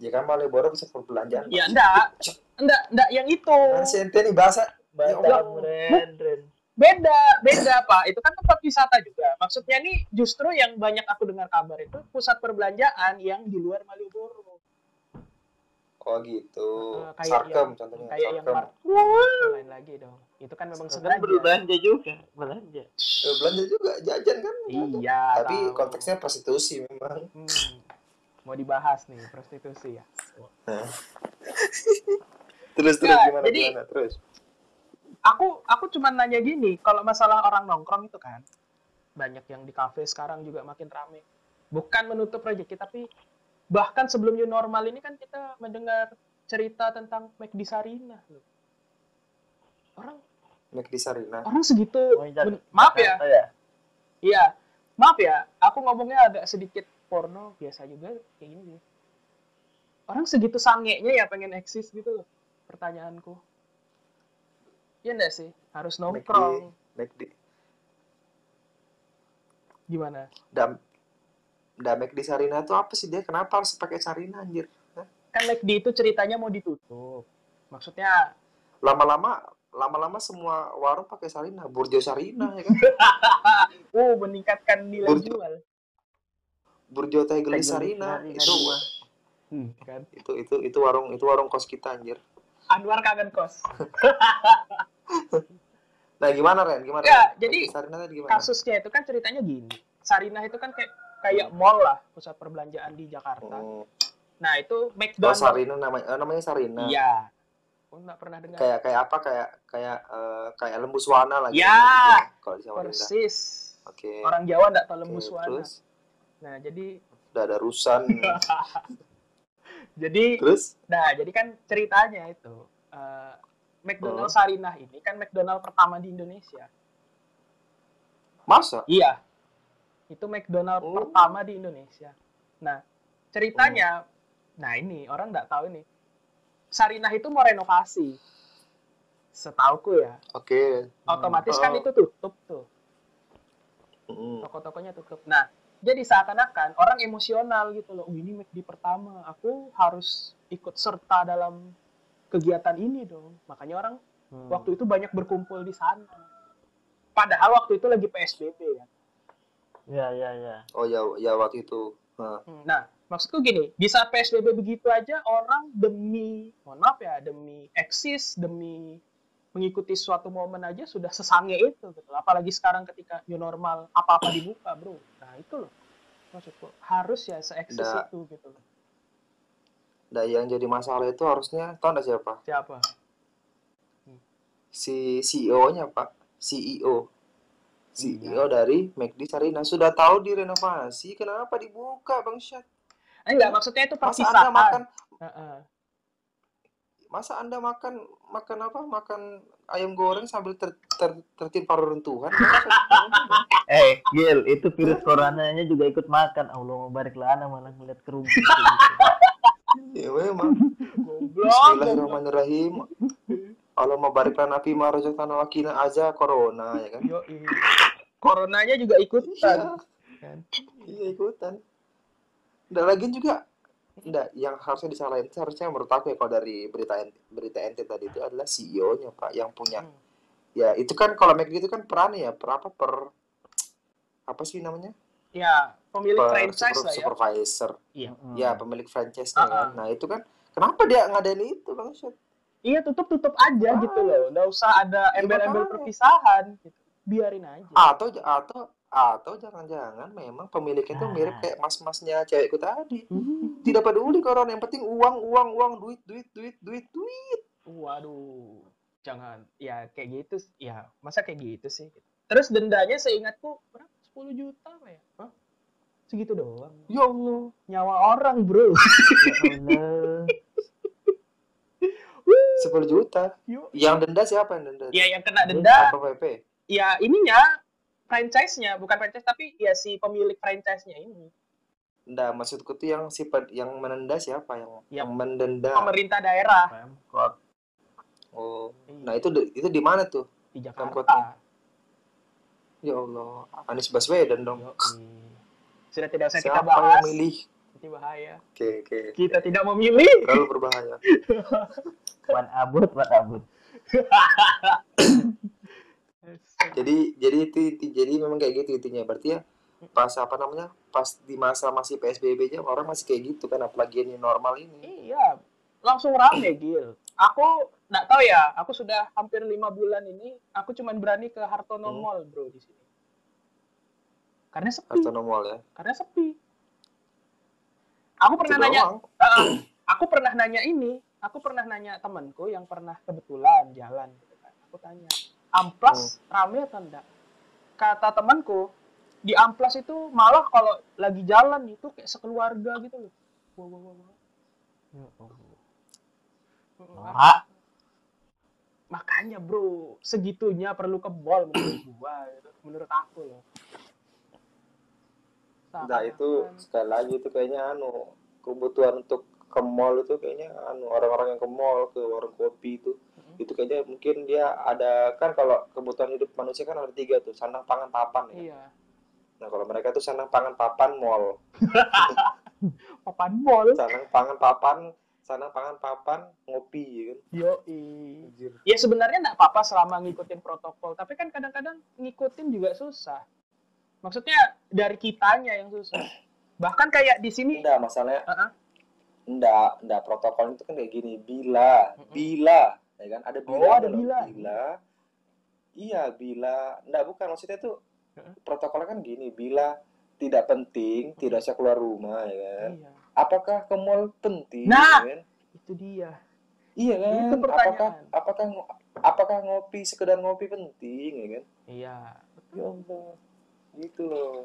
ya kan Malioboro pusat perbelanjaan
Ya enggak. Enggak, enggak yang itu.
Kan si ente nih bahasa Ya
Ren.
Beda, beda Pak. Itu kan tempat wisata juga. Maksudnya nih justru yang banyak aku dengar kabar itu pusat perbelanjaan yang di luar Malioboro.
Oh gitu
Eh, kayak
sarkem
yang-
contohnya
Kayak yang
sarkem
Mar- itu lain lagi dong. Itu kan memang
Kan
sengaja.
berbelanja juga, belanja.
Eh, belanja juga jajan kan
Iya.
tapi
tahu.
konteksnya prostitusi memang
Hmm. Mau dibahas nih prostitusi ya. <laughs>
terus terus
Nggak,
gimana
jadi-
gimana terus
Aku aku cuma nanya gini, kalau masalah orang nongkrong itu kan banyak yang di kafe sekarang juga makin rame. Bukan menutup rezeki tapi bahkan sebelum new normal ini kan kita mendengar cerita tentang McD Sarina loh. Orang
McD Sarina
orang segitu
Oh, iya.
ben- maaf ya.
Jakarta ya?
iya. Maaf ya aku ngomongnya agak sedikit porno biasa juga kayak gini. Sih orang segitu sangenya ya pengen eksis gitu loh pertanyaanku. Iya enggak sih? Harus nongkrong.
McD
gimana?
Dam Dam McD Sarina tuh apa sih dia? Kenapa harus pakai Sarina anjir?
Kan McD itu ceritanya mau ditutup. Maksudnya
lama-lama lama-lama semua warung pakai Sarina. Burjo Sarina ya kan? <laughs>
Oh meningkatkan nilai
Burjo.
jual.
Burjo Teh Gelis Sarina.
Sarina.
Itu.
Hmm, kan?
Itu itu itu warung itu warung kos kita anjir.
Anwar kangen kos. <laughs>
Nah gimana Ren? Gimana
Ya,
Ren?
jadi
Sarina tadi gimana?
kasusnya itu kan ceritanya gini. Sarinah itu kan kayak kayak mall lah pusat perbelanjaan di Jakarta
oh,
nah itu
oh
McDonald
Sarina namanya eh, namanya Sarina
Iya. Aku nggak pernah dengar.
kayak kayak apa kayak kayak eh, kayak lembu suwana lah gitu,
Ya.
gitu kalau di Samarinda
Persis.
oke
Orang Jawa nggak tahu lembu suwana.
terus
Nah, jadi
udah ada rusan <laughs>
jadi
terus
nah, jadi kan ceritanya itu eh, McDonald
Oh.
Sarinah ini kan McDonald pertama di Indonesia.
masa
Iya. Itu McDonald
Oh.
pertama di Indonesia. Nah, ceritanya Nah ini orang nggak tahu nih. Sarinah itu mau renovasi. Setauku ya.
Oke.
Otomatis kan
Oh.
itu tutup tuh.
Mm.
Toko-tokonya tutup. Nah, jadi seakan-akan orang emosional gitu loh. Oh, ini McD pertama. Aku harus ikut serta dalam kegiatan ini dong. Makanya orang
Hmm.
waktu itu banyak berkumpul di sana. Padahal waktu itu lagi PSBB ya.
Ya ya ya
Oh ya, ya waktu itu. Nah,
Hmm, Nah, maksudku gini, di saat PSBB begitu aja orang demi, mohon maaf ya, demi eksis, demi mengikuti suatu momen aja sudah sesange itu gitu. Apalagi sekarang ketika new normal apa-apa dibuka, Bro. Nah, itu loh. Maksudku harus ya se-eksis
Nggak.
itu gitu loh.
nah yang jadi masalah itu harusnya tahu nggak siapa?
Siapa?
Si CEO-nya Pak, CEO.
Iya.
CEO dari McD Sarina sudah tahu direnovasi, kenapa dibuka Bang Syat?
Enggak, maksudnya itu
Masa
perpisahan.
Anda makan
Heeh.
masa Anda makan makan apa? Makan ayam goreng sambil ter, ter, tertimpa reruntuhan? <laughs>
eh Gil itu virus coronanya juga ikut makan Allah mau barik lana malah ngeliat gitu. <laughs>
ya memang. Bismillahirrahmanirrahim. Allah mabarik lana fi ma razaqtana wa qina aza corona ya kan?
Yoi. Coronanya juga ikutan.
Iya.
Kan?
Iya ikutan. Dan lagi juga enggak yang harusnya disalahin itu harusnya menurut aku ya kalau dari berita berita ente tadi itu adalah CEO-nya Pak yang punya
Hmm.
ya itu kan kalau McD itu kan peran ya per apa per apa sih namanya
Ya, pemilik
per
franchise
super-
lah ya.
supervisor
Iya.
Hmm.
ya pemilik franchise-nya
Ah,
kan
ah.
nah itu kan kenapa dia ngadain itu bang Syed
Iya tutup-tutup aja
Ah.
gitu loh. Nggak usah ada
Ya,
embel-embel perpisahan gitu. Biarin aja.
atau atau atau jangan-jangan memang pemiliknya itu mirip
Ah.
kayak mas-masnya cewekku tadi
Hmm.
tidak peduli corona yang penting uang uang uang duit duit duit duit duit
Waduh. Jangan ya kayak gitu. Ya, masa kayak gitu sih? Terus dendanya seingatku berapa? 10 juta apa ya? Hah? Segitu doang.
ya Allah
Nyawa orang, Bro. <laughs>
Ya Allah
10 juta.
Yuk.
yang denda siapa yang denda?
Ya yang kena denda.
Apa PP
ya ininya franchise-nya, bukan franchise tapi ya si pemilik franchise-nya ini.
Nggak, maksudku tuh yang si ped- yang menenda siapa? Yang
Yang
yang mendenda.
Pemerintah daerah.
Pemkot.
Oh.
Iya,
nah itu di- itu di mana tuh?
Di
Pemkotnya.
Jakarta.
ya Allah. Anies Baswedan dong.
Yoi. Sudah tidak usah kita
siapa yang
bahas.
milih?
Ini bahaya.
oke oke
Kita tidak memilih.
kalau berbahaya <laughs>
Wan Abut Wan Abut <coughs>
jadi jadi itu, itu- jadi memang kayak gitu intinya berarti ya pas apa namanya pas di masa masih PSBB aja orang masih kayak gitu kan apalagi ini normal ini
Iya, langsung rame Gil. Aku nggak tahu ya, aku sudah hampir lima bulan ini, aku cuman berani ke Hartono
Hmm.
Mall bro di sini. Karena sepi,
Hartono Mall ya
karena sepi. Aku pernah
Itu
nanya. Ah, aku pernah nanya ini, aku pernah nanya temanku yang pernah kebetulan jalan. gitu kan. Aku tanya, amplas rame atau enggak? Kata temanku, di amplas itu malah kalau lagi jalan itu kayak sekeluarga gitu loh. Wow, wow, wow, wow.
Ya Allah.
Mm,
Hah?
Makanya bro, segitunya perlu ke mall menurut gua, gitu. menurut aku loh.
Nah itu sekali lagi itu kayaknya anu kebutuhan untuk ke mall itu kayaknya anu orang-orang yang ke mall ke warung kopi itu
Mm-mm.
itu kayaknya mungkin dia ada kan kalau kebutuhan hidup manusia kan ada tiga tuh sandang pangan papan ya.
Iya.
Nah kalau mereka tuh sandang pangan papan mall, <laughs>
Papan mall.
sandang pangan papan, sandang pangan papan ngopi ya kan. Anjir.
Ya sebenarnya nggak apa-apa selama ngikutin protokol, tapi kan kadang-kadang ngikutin juga susah. Maksudnya dari kitanya yang susah. <clears throat> Bahkan kayak di sini,
Enggak masalahnya
Uh-uh.
Enggak enggak protokol itu kan kayak gini bila
Mm-mm.
bila ya kan ada bila
Oh, ada
loh.
bila.
bila iya bila enggak bukan maksudnya tuh
Mm-mm.
protokolnya kan gini bila tidak penting tidak usah keluar rumah ya kan
iya,
apakah ke mall penting
Nah!
ya kan?
itu dia.
iya kan
Itu pertanyaan.
apakah apakah apakah ngopi sekedar ngopi penting ya kan
Iya.
ya Allah gitu loh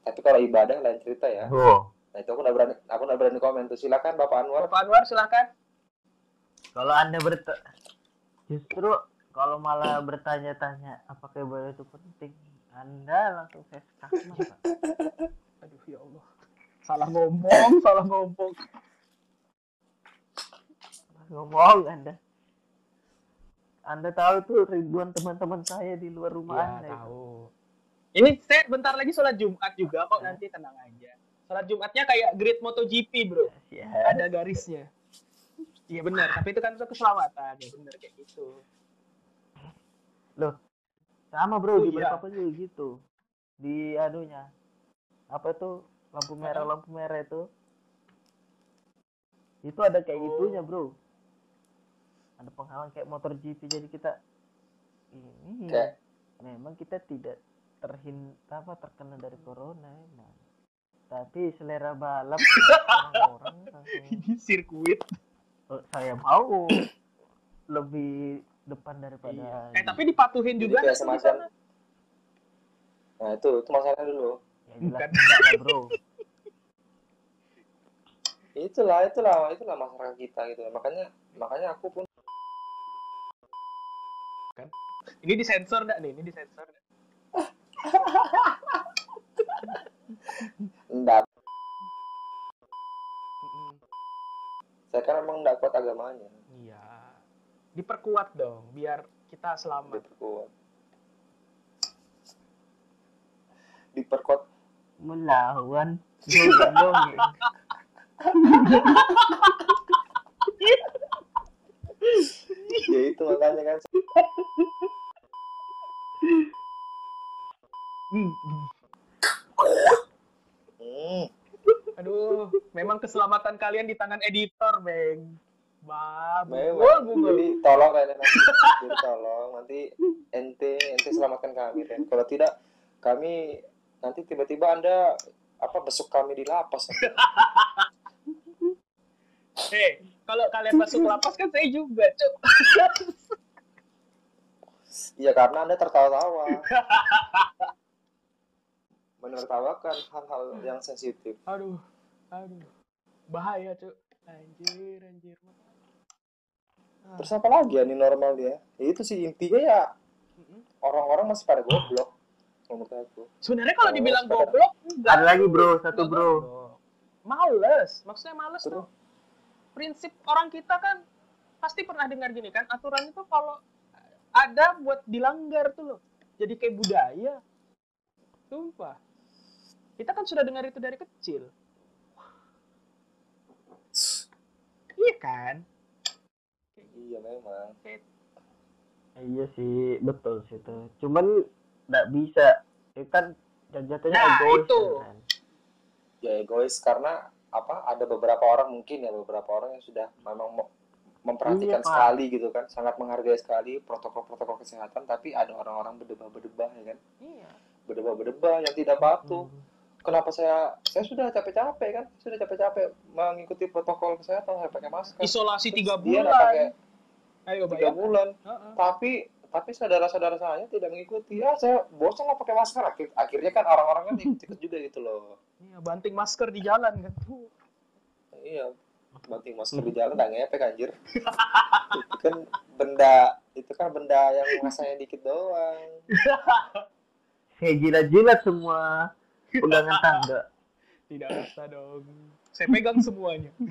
tapi kalau ibadah lain cerita ya
Oh,
nah itu aku udah berani aku udah berani komen tuh silakan bapak Anwar
Bapak Anwar silahkan.
kalau anda berta justru kalau malah bertanya-tanya apakah ibadah itu penting anda langsung saya Pak. <laughs>
Aduh ya Allah. Salah ngomong, salah ngomong.
ngomong anda anda tahu tuh ribuan teman-teman saya di luar rumah
Iya,
anda itu.
tahu. Ini saya bentar lagi sholat Jumat juga kok nanti tenang aja. Sholat Jumatnya kayak grid MotoGP, Bro.
Ya.
Ada garisnya. Iya benar, tapi itu kan untuk keselamatan. Ya benar kayak gitu.
sama bro
Oh,
di
iya.
Balikpapan juga gitu di anunya apa tuh lampu merah
Apa?
lampu merah itu itu ada kayak
Oh.
gitunya bro ada penghalang kayak motor GP jadi kita ini
Kayak-
memang kita tidak terhin apa terkena dari corona emang tapi selera balap orang-orang langsung
Ini sirkuit.
"Oh, saya mau lebih depan daripada
Eh tapi dipatuhin
Jadi
juga
kayak
nggak sih di
semacam-
sana?
Nah itu itu masalahnya dulu.
ya jelas
Bukan.
enggak lah bro
Itulah itulah itulah masyarakat kita gitu. Makanya makanya aku pun
Ini disensor enggak nih? Ini disensor. <laughs> nggak?
enggak. Saya kan emang enggak kuat agamanya.
Iya. Diperkuat dong, biar kita selamat.
Diperkuat. Diperkuat.
melawan dongeng <laughs>
ya itu makanya kan.
Aduh, memang keselamatan kalian di tangan editor, Bang. Google,
Jadi tolong Ren nanti. Tolong nanti ente ente selamatkan kami Ren. Kalau tidak kami nanti tiba-tiba anda apa besuk kami di lapas.
Hei, kalau kalian masuk lapas kan saya juga, Cuk.
Iya karena anda tertawa-tawa. <laughs> Menertawakan hal-hal yang sensitif.
Aduh, aduh. Bahaya, Cuk. Anjir, anjir. Ah,
Terus apa lagi ya ini normal dia? Ya, itu sih intinya ya orang-orang masih pada goblok menurut aku.
Sebenarnya kalau
Oh,
dibilang goblok, enggak.
ada lagi bro satu bro.
Males. Maksudnya males
Terus?
tuh. Prinsip orang kita kan pasti pernah dengar gini kan, aturan itu kalau ada buat dilanggar tuh loh. Jadi kayak budaya. Sumpah. Kita kan sudah dengar itu dari kecil. <sighs> Iya kan?
Iya memang.
iya sih betul sih itu cuman nggak bisa itu kan jatuhnya
Nah,
egois
itu.
kan
Ya egois karena apa? Ada beberapa orang mungkin ya beberapa orang yang sudah memang memperhatikan
Iya, Pak.
sekali gitu kan, sangat menghargai sekali protokol-protokol kesehatan, tapi ada orang-orang berdebah-berdebah ya kan,
Iya.
berdebah-berdebah yang tidak patuh.
Hmm.
Kenapa saya saya sudah capek-capek kan, sudah capek-capek mengikuti protokol kesehatan, saya pakai masker.
Isolasi tiga bulan.
pakai
Ayo
tiga
bayangkan.
bulan,
Heeh.
tapi tapi saudara-saudara saya tidak mengikuti ya saya bosan lah pakai masker Akhir- akhirnya kan orang-orang kan <laughs> ikut-ikut juga gitu loh
Iya, banting masker di jalan kan. Tuh.
iya banting masker di jalan nggak ngepek anjir itu <laughs> kan benda itu kan benda yang masanya dikit doang <laughs>
saya jilat-jilat semua pegangan <laughs> tangga
Tidak usah dong. Saya pegang semuanya. <laughs>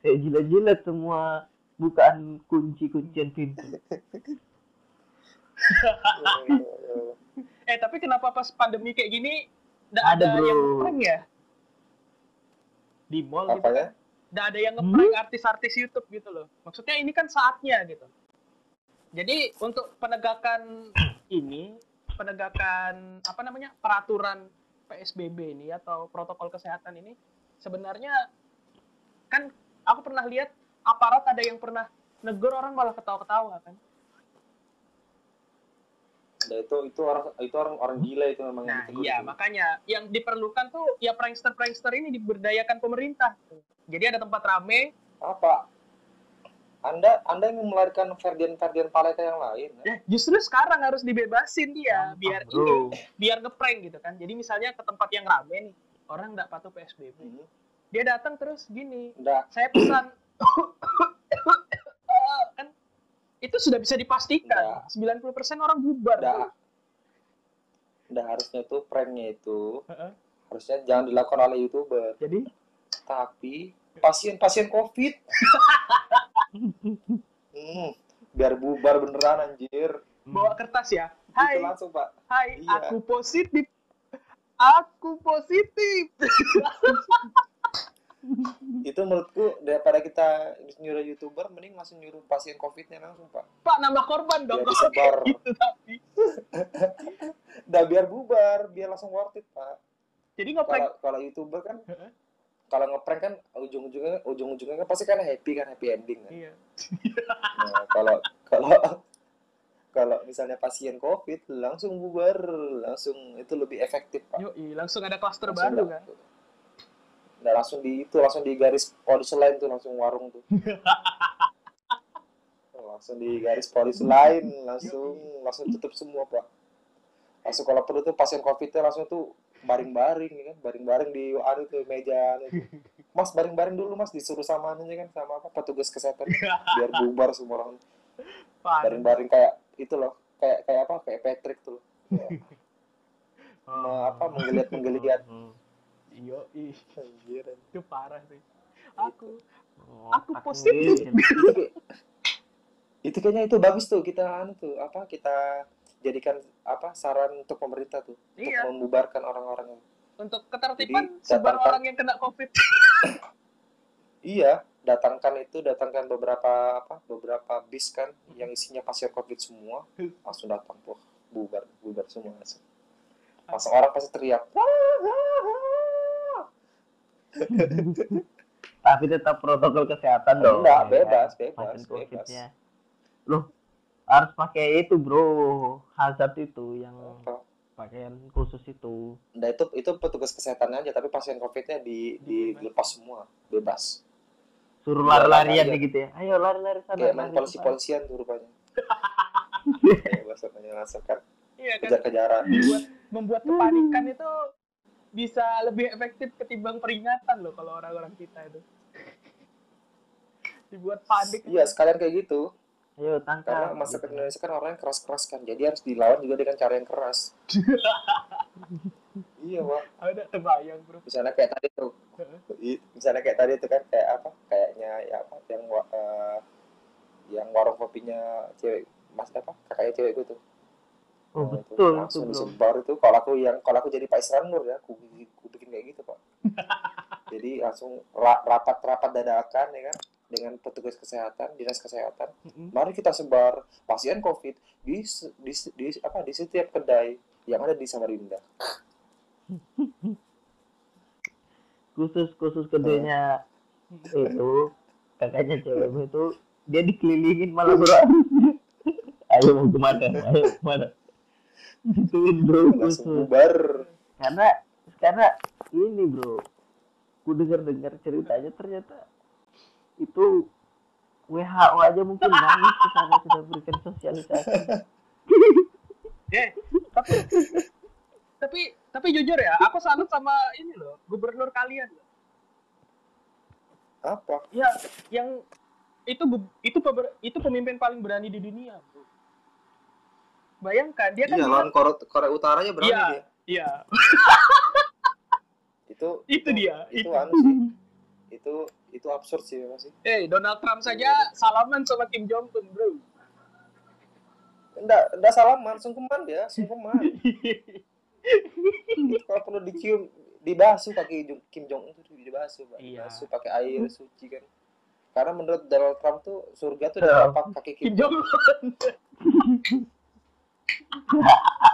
saya jilat-jilat semua bukaan kunci-kuncian pintu
Eh tapi kenapa pas pandemi kayak gini nggak
Ada,
ada,
bro.
yang ngeprank ya? Di mall gitu
apanya
kan? Nggak ada yang ngeprank artis-artis YouTube gitu loh. Maksudnya ini kan saatnya gitu. Jadi untuk penegakan ini, penegakan apa namanya peraturan PSBB ini atau protokol kesehatan ini sebenarnya kan aku pernah lihat aparat ada yang pernah negor orang malah ketawa-ketawa kan.
nah, itu itu orang itu orang orang gila itu memang yang
Nah,
ditegur
iya,
itu.
makanya yang diperlukan tuh ya prankster-prankster ini diberdayakan pemerintah. Jadi ada tempat rame,
apa anda anda yang melarikan Ferdian Ferdian Paleka yang lain ya?
ya justru sekarang harus dibebasin dia biar
bro
ini, biar ngeprank gitu kan. Jadi misalnya ke tempat yang rame nih, orang nggak patuh PSBB.
Hmm.
Dia datang terus gini,
Nggak,
saya pesan <coughs> kan itu sudah bisa dipastikan 90% orang bubar.
nggak nggak harusnya tuh pranknya itu
Heeh.
harusnya jangan dilakukan oleh youtuber
Jadi
tapi pasien-pasien covid <laughs> hmm, biar bubar beneran anjir
Bawa kertas ya.
Itu
Hai,
langsung pak
hai,
Iya.
aku positif. Aku positif. <laughs>
itu menurutku daripada kita nyuruh youtuber mending langsung nyuruh pasien covidnya langsung pak
Pak, nambah korban dong.
Biar disebar.
kayak gitu tapi.
udah <laughs> biar bubar biar langsung worth it pak
Jadi ngeprank.
kalau youtuber kan. Kalau ngeprank kan ujung-ujungnya ujung-ujungnya kan pasti kan happy kan happy ending kan
Iya.
nah kalau kalau kalau misalnya pasien covid langsung bubar langsung itu lebih efektif pak
Yoi, langsung ada klaster baru kan.
Nah, langsung di itu langsung di garis polis lain tuh langsung warung tuh. <laughs> langsung di garis polis lain langsung langsung tutup semua pak. Langsung kalau perlu tuh pasien covidnya langsung tuh baring-baring ya kan baring-baring di anu tuh meja anu. Mas baring-baring dulu mas disuruh sama anunya kan sama apa petugas kesehatan biar bubar semua orang baring-baring kayak itu loh kayak kayak apa kayak Patrick tuh. Ya.
Oh.
Me- apa menggeliat menggeliat.
Hmm.
Yoi,
Anjir.
itu parah sih. Aku
Oh,
Aku positif.
itu kayaknya itu bagus tuh kita anu tuh apa kita jadikan apa saran untuk pemerintah tuh
iya
untuk membubarkan orang-orang yang
untuk ketertiban
Jadi,
sebar
datangkan-
orang yang kena covid. <coughs>
iya datangkan itu datangkan beberapa apa beberapa bis kan yang isinya pasien covid semua langsung datang tuh bubar bubar semua langsung langsung orang pasti teriak <laughs>
Tapi tetap protokol kesehatan dong.
Enggak, bebas, bebas, bebas.
COVID-nya. Loh, harus pakai itu bro, hazard itu yang
Apa?
pakaian khusus itu.
Nah itu itu petugas kesehatan aja tapi pasien covidnya di, di dilepas semua bebas
Suruh
Iya,
lari-larian
aja.
nih gitu ya. Ayo lari-lari sana.
kayak main
lari
polisi
sana.
polisian tuh rupanya <laughs> bebas katanya langsung kan
Iya kan.
kejar-kejaran
Membuat membuat kepanikan itu bisa lebih efektif ketimbang peringatan loh kalau orang-orang kita itu. Dibuat panik.
iya sekalian kayak gitu
Ayo tangkap.
karena masyarakat
gitu.
Indonesia kan orang yang keras-keras kan. Jadi harus dilawan juga dengan cara yang keras. <laughs> Iya pak
Ada terbayang bro.
misalnya kayak tadi tuh. Misalnya kayak tadi tuh kan kayak apa? Kayaknya ya apa? Yang eh, yang warung kopinya cewek mas apa? Kakaknya cewek gue tuh.
Oh
Nah, itu
betul, itu
langsung
bro.
disebar itu. Kalau aku yang kalau aku jadi Pak Isran Nur ya aku, aku bikin kayak gitu pak. <laughs> Jadi langsung ra- rapat-rapat dadakan ya kan dengan petugas kesehatan dinas kesehatan
Mm-mm.
mari kita sebar pasien covid di, di, di apa di setiap kedai yang ada di Samarinda <laughs>
Khusus khusus kedainya itu kakaknya cewek itu dia dikelilingin malah bro. <laughs> Ayo mau ke mana? Ayo ke mana? Gituin bro khusus. Karena karena ini bro, ku dengar dengar ceritanya ternyata itu WHO aja mungkin <laughs> nangis ke sana sudah berikan sosialisasi. <laughs>
Eh, tapi tapi tapi jujur ya, aku salut sama ini loh, gubernur kalian.
apa
Ya, yang itu itu peber- itu pemimpin paling berani di dunia, bro. Bayangkan dia kan
iya lawan Korea, Korea Utara aja berani
Iya.
dia
Iya,
itu <laughs>
itu dia.
itu
Itu.
anu sih itu itu absurd sih memang sih
Eh, Donald Trump saja salaman sama Kim Jong Un, bro.
enggak enggak salaman sungkeman dia sungkeman kalau perlu dicium dibasuh kaki Kim Jong Un tuh dibasuh pak
Iya.
dibasuh pakai air suci kan karena menurut Donald Trump tuh surga tuh di
Ya.
telapak kaki
Kim
Kim
Jong Un.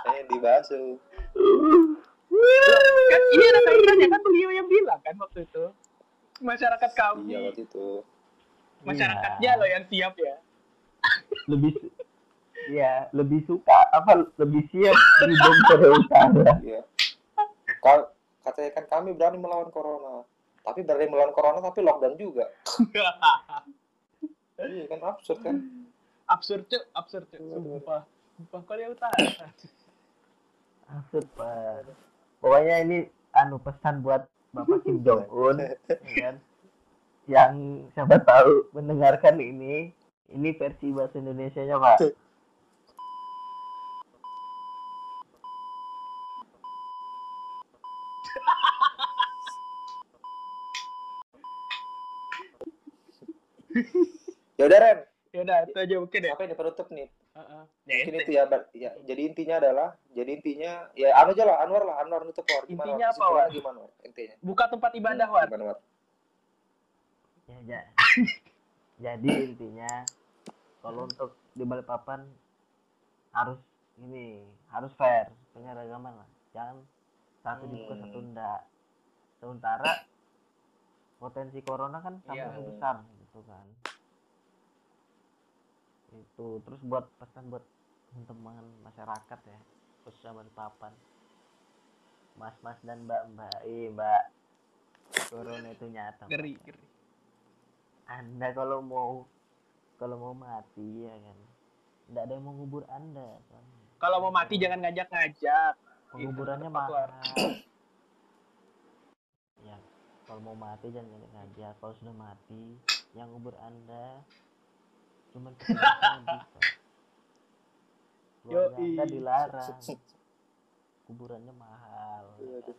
eh dibasuh
kan kaitannya kan beliau yang bilang kan waktu itu. Masyarakat kami,
iya waktu itu
masyarakatnya
Iya.
loh yang siap ya.
lebih su- ya lebih suka apa lebih siap di bom Korea Utara.
iya Ka- katanya kan kami berani melawan corona tapi berani melawan corona tapi lockdown juga <laughs> iya kan absurd kan
absurd cuy, absurd cuy. Sumpah. Sumpah Korea Utara.
Absurd pak. Pokoknya ini anu pesan buat Bapak Kim Jong Un, kan? Yang siapa tahu mendengarkan ini, ini versi bahasa Indonesia-nya pak.
ya udah Ren
Ya udah, itu aja mungkin ya.
apa ini penutup nih
Heeh.
mungkin itu ya, ya jadi intinya adalah jadi intinya ya anu aja lah Anwar lah Anwar nutup War gimana
Intinya apa, War?
gimana War? intinya
Buka tempat ibadah, War.
gimana War?
ya, ja- jadi intinya kalau untuk di Balikpapan harus ini harus fair penyeragaman lah jangan satu dibuka
Hmm.
satu enggak sementara potensi corona kan
Iya.
sampai besar gitu kan itu terus buat pesan buat teman masyarakat ya khususnya Balikpapan mas-mas dan mbak-mbak eh mbak corona itu nyata Mbak.
Ngeri, ngeri.
anda kalau mau kalau mau mati ya kan tidak ada yang mau ngubur anda soalnya.
Kalau mau mati jangan ngajak-ngajak.
penguburannya mahal ya kalau mau mati jangan ngajak ngajak kalau sudah mati yang ngubur anda cuman <laughs>
Yoi.
anda dilarang <laughs> kuburannya mahal
tuh.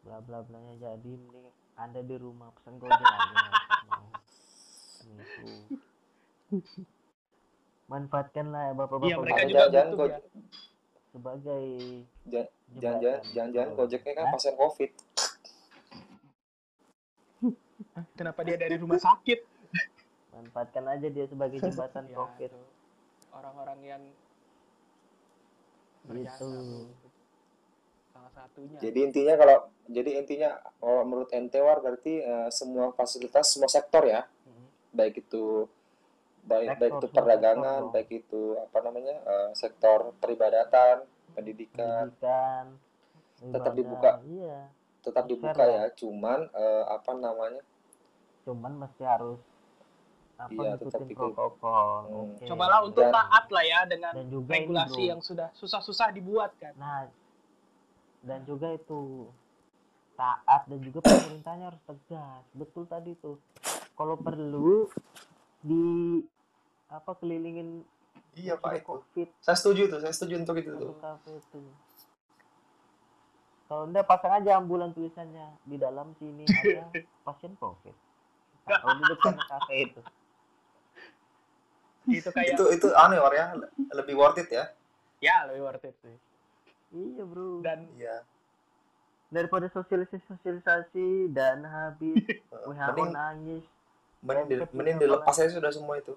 bla bla blanya jadi mending anda di rumah pesan gojek aja mau <laughs> manfaatkanlah ya bapak-bapak
Iya, mereka juga
Go-
ya.
sebagai
jangan-jangan jangan-jangan Gojeknya kan pasien COVID
Kenapa dia dari rumah sakit?
Manfaatkan aja dia sebagai <laughs> jembatan
Ya,
covid
itu. Orang-orang yang
gitu
berjasa, bro. Salah satunya.
Jadi intinya kalau jadi intinya kalau menurut ente War berarti eh, semua fasilitas semua sektor ya,
Mm.
baik itu baik
Sektor,
baik itu perdagangan,
sektor
baik itu apa namanya eh, sektor peribadatan, pendidikan
pendidikan
Tetap
ibadah,
dibuka.
iya
tetap
Fair
dibuka
lah.
ya, cuman eh, apa namanya
cuman mesti harus apa
Iya,
ngikutin
ikut.
protokol?
Hmm.
oke.
Cobalah untuk
Dan-
taat lah ya dengan
dan juga ini,
regulasi
bro.
yang sudah susah-susah dibuat kan.
nah dan juga itu taat dan juga pemerintahnya harus tegas. Betul tadi tuh kalau perlu di apa kelilingin
iya
sudah covid.
Saya setuju tuh, saya setuju untuk itu
kafe itu. Kalau enggak pasang aja ambulan tulisannya. Di dalam sini ada <laughs> pasien covid. Kalau di depan kafe itu
Itu kayak
Itu itu aneh War ya, lebih worth it ya.
ya lebih worth it sih.
iya bro
Dan
Iya.
daripada sosialisasi sosialisasi dan habis <laughs> WHO
Mending
nangis
mending, mending dilepas aja sudah semua itu.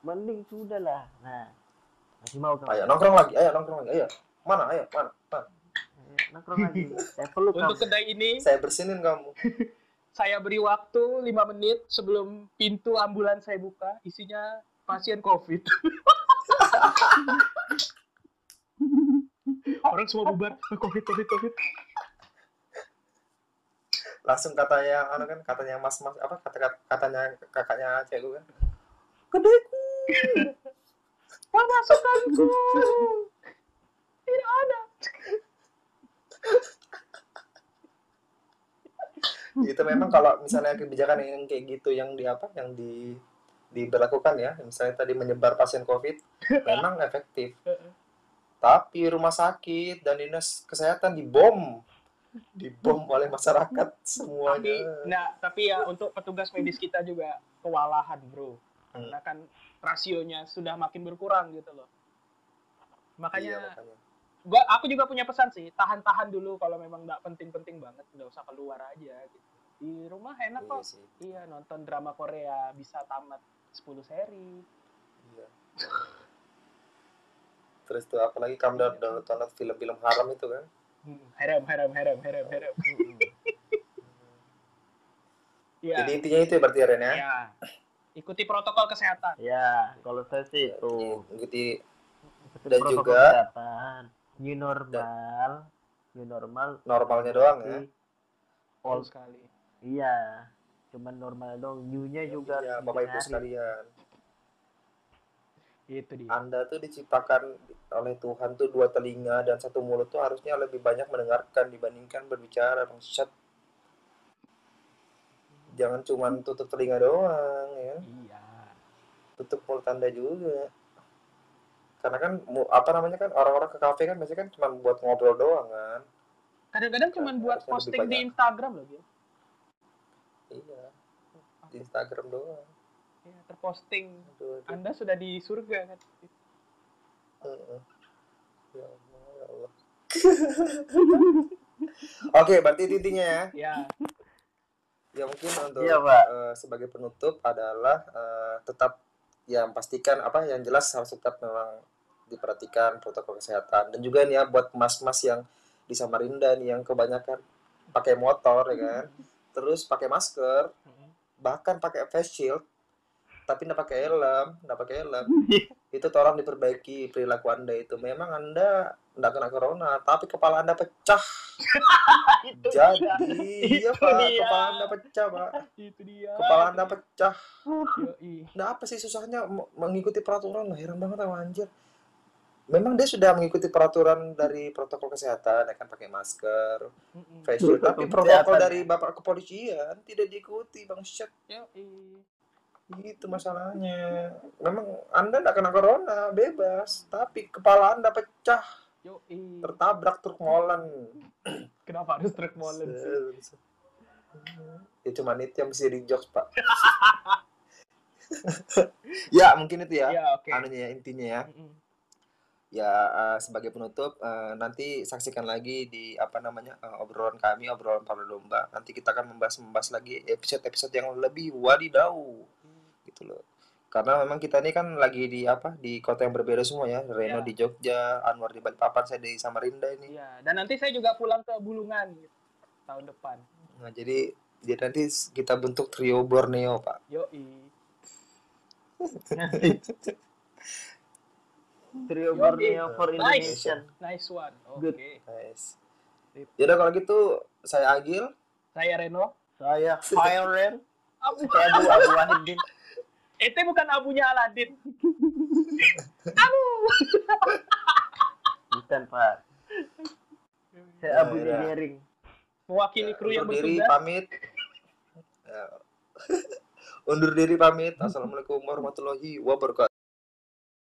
mending sudah lah nah masih mau kan
Ayo nongkrong lagi, ayo nongkrong lagi, ayo. Mana, ayo, mana, mana.
Ayo, nongkrong lagi <laughs> saya peluk
untuk
kamu
kedai ini
Saya bersinin kamu. <laughs>
saya beri waktu 5 menit sebelum pintu ambulans saya buka. Isinya pasien covid. <laughs> Orang semua bubar. Covid covid covid.
Langsung katanya, anu kan, katanya mas mas apa kata katanya kakaknya cewek kan. Kedaiku.
pemasukanku <laughs> tidak ada
itu memang kalau misalnya kebijakan yang kayak gitu yang di apa yang di diberlakukan ya misalnya tadi menyebar pasien covid <laughs> memang efektif. Tapi rumah sakit dan dinas kesehatan dibom. Dibom oleh masyarakat
tapi
semuanya
nah tapi ya untuk petugas medis kita juga kewalahan bro.
Hmm.
karena kan rasionya sudah makin berkurang gitu loh.
Iya,
makanya
makanya.
Gua aku juga punya pesan sih tahan-tahan dulu kalau memang nggak penting-penting banget nggak usah keluar aja gitu. Di rumah enak
Iya
kok.
sih.
Iya nonton drama Korea bisa tamat 10 seri.
Iya. terus tuh apalagi kamu udah udah nonton film-film haram itu kan?
Hmm, harem harem harem harem harem
Mm-mm. <laughs> <laughs>
iya.
Jadi intinya itu ya berarti ya Ren ya?
Ya ikuti protokol kesehatan.
Ya kalau saya sih itu.
Ikuti
ikutin
Dan
protokol
juga-
kesehatan new normal. New normal.
Normalnya doang ya?
All
sekali.
Iya. Cuman normal dong new-nya juga
ya
harus
bapak ibu sekalian.
Itu dia.
Anda tuh diciptakan oleh Tuhan tuh dua telinga dan satu mulut tuh harusnya lebih banyak mendengarkan dibandingkan berbicara bangsat. Jangan cuma tutup telinga doang ya,
iya.
Tutup mulut Anda juga. Karena kan mu- apa namanya kan orang-orang ke kafe kan biasanya kan cuma buat ngobrol doang kan.
kadang-kadang cuma
Kan
buat posting di. Instagram loh Gil.
Iya. di Instagram doang
Ya, terposting.
aduh, aduh.
Anda sudah di surga kan?
Heeh. ya Allah ya Allah <laughs> oke berarti itu intinya ya
Ya,
ya mungkin untuk
Pak.
eh, sebagai penutup adalah eh, tetap yang pastikan apa yang jelas harus tetap memang diperhatikan protokol kesehatan. Dan juga nih ya buat mas-mas yang di Samarinda nih yang kebanyakan pakai motor ya kan? Terus pakai masker
Mm.
bahkan pakai face shield tapi nggak pakai helm nggak pakai helm. <laughs> Itu tolong diperbaiki perilaku anda itu. Memang anda nggak kena corona tapi kepala anda pecah. <laughs>
Itu
jadi
Itu
iya pak.
dia.
kepala anda pecah pak.
Itu dia.
kepala anda pecah. Nah apa sih susahnya mengikuti peraturan. Heran banget sama anjir. Memang dia sudah mengikuti peraturan dari protokol kesehatan ya kan pakai masker
Mm-mm.
face shield. Tapi
Protokol
dari
ya.
bapak kepolisian tidak diikuti bang Syed. Itu masalahnya. Memang anda tidak kena corona bebas. Tapi kepala anda pecah.
Yoi.
tertabrak truk molen. <clears throat>
Kenapa harus truk molen sih?
ya cuman itu yang bisa di jokes pak. <laughs> Ya mungkin itu ya
Ya, oke.
anunya ya, intinya ya. Ya eh, sebagai penutup eh, nanti saksikan lagi di apa namanya eh, obrolan kami obrolan para domba. Nanti kita akan membahas membahas lagi episode-episode yang lebih wadidaw gitu loh karena memang kita ini kan lagi di apa di kota yang berbeda semua ya Reno
Ya.
di Jogja Anwar di Balikpapan saya di Samarinda ini
Iya, dan nanti saya juga pulang ke Bulungan gitu, tahun depan.
nah jadi jadi nanti kita bentuk trio Borneo pak
Yoi. <laughs>
Trio. Borneo for
Nice.
Indonesian.
Nice one. Oke.
Good.
nice. Yaudah kalau gitu saya Agil
Saya Reno.
Saya <laughs> Fire Ren.
Abu.
Saya Abu Abu Wahidin.
Ete bukan abunya Aladin. <laughs> Abu.
Bukan Pak. Saya Abu
Ya, ya.
Jering.
Mewakili kru yang
undur diri pamit Ya. <laughs> undur diri pamit assalamualaikum warahmatullahi wabarakatuh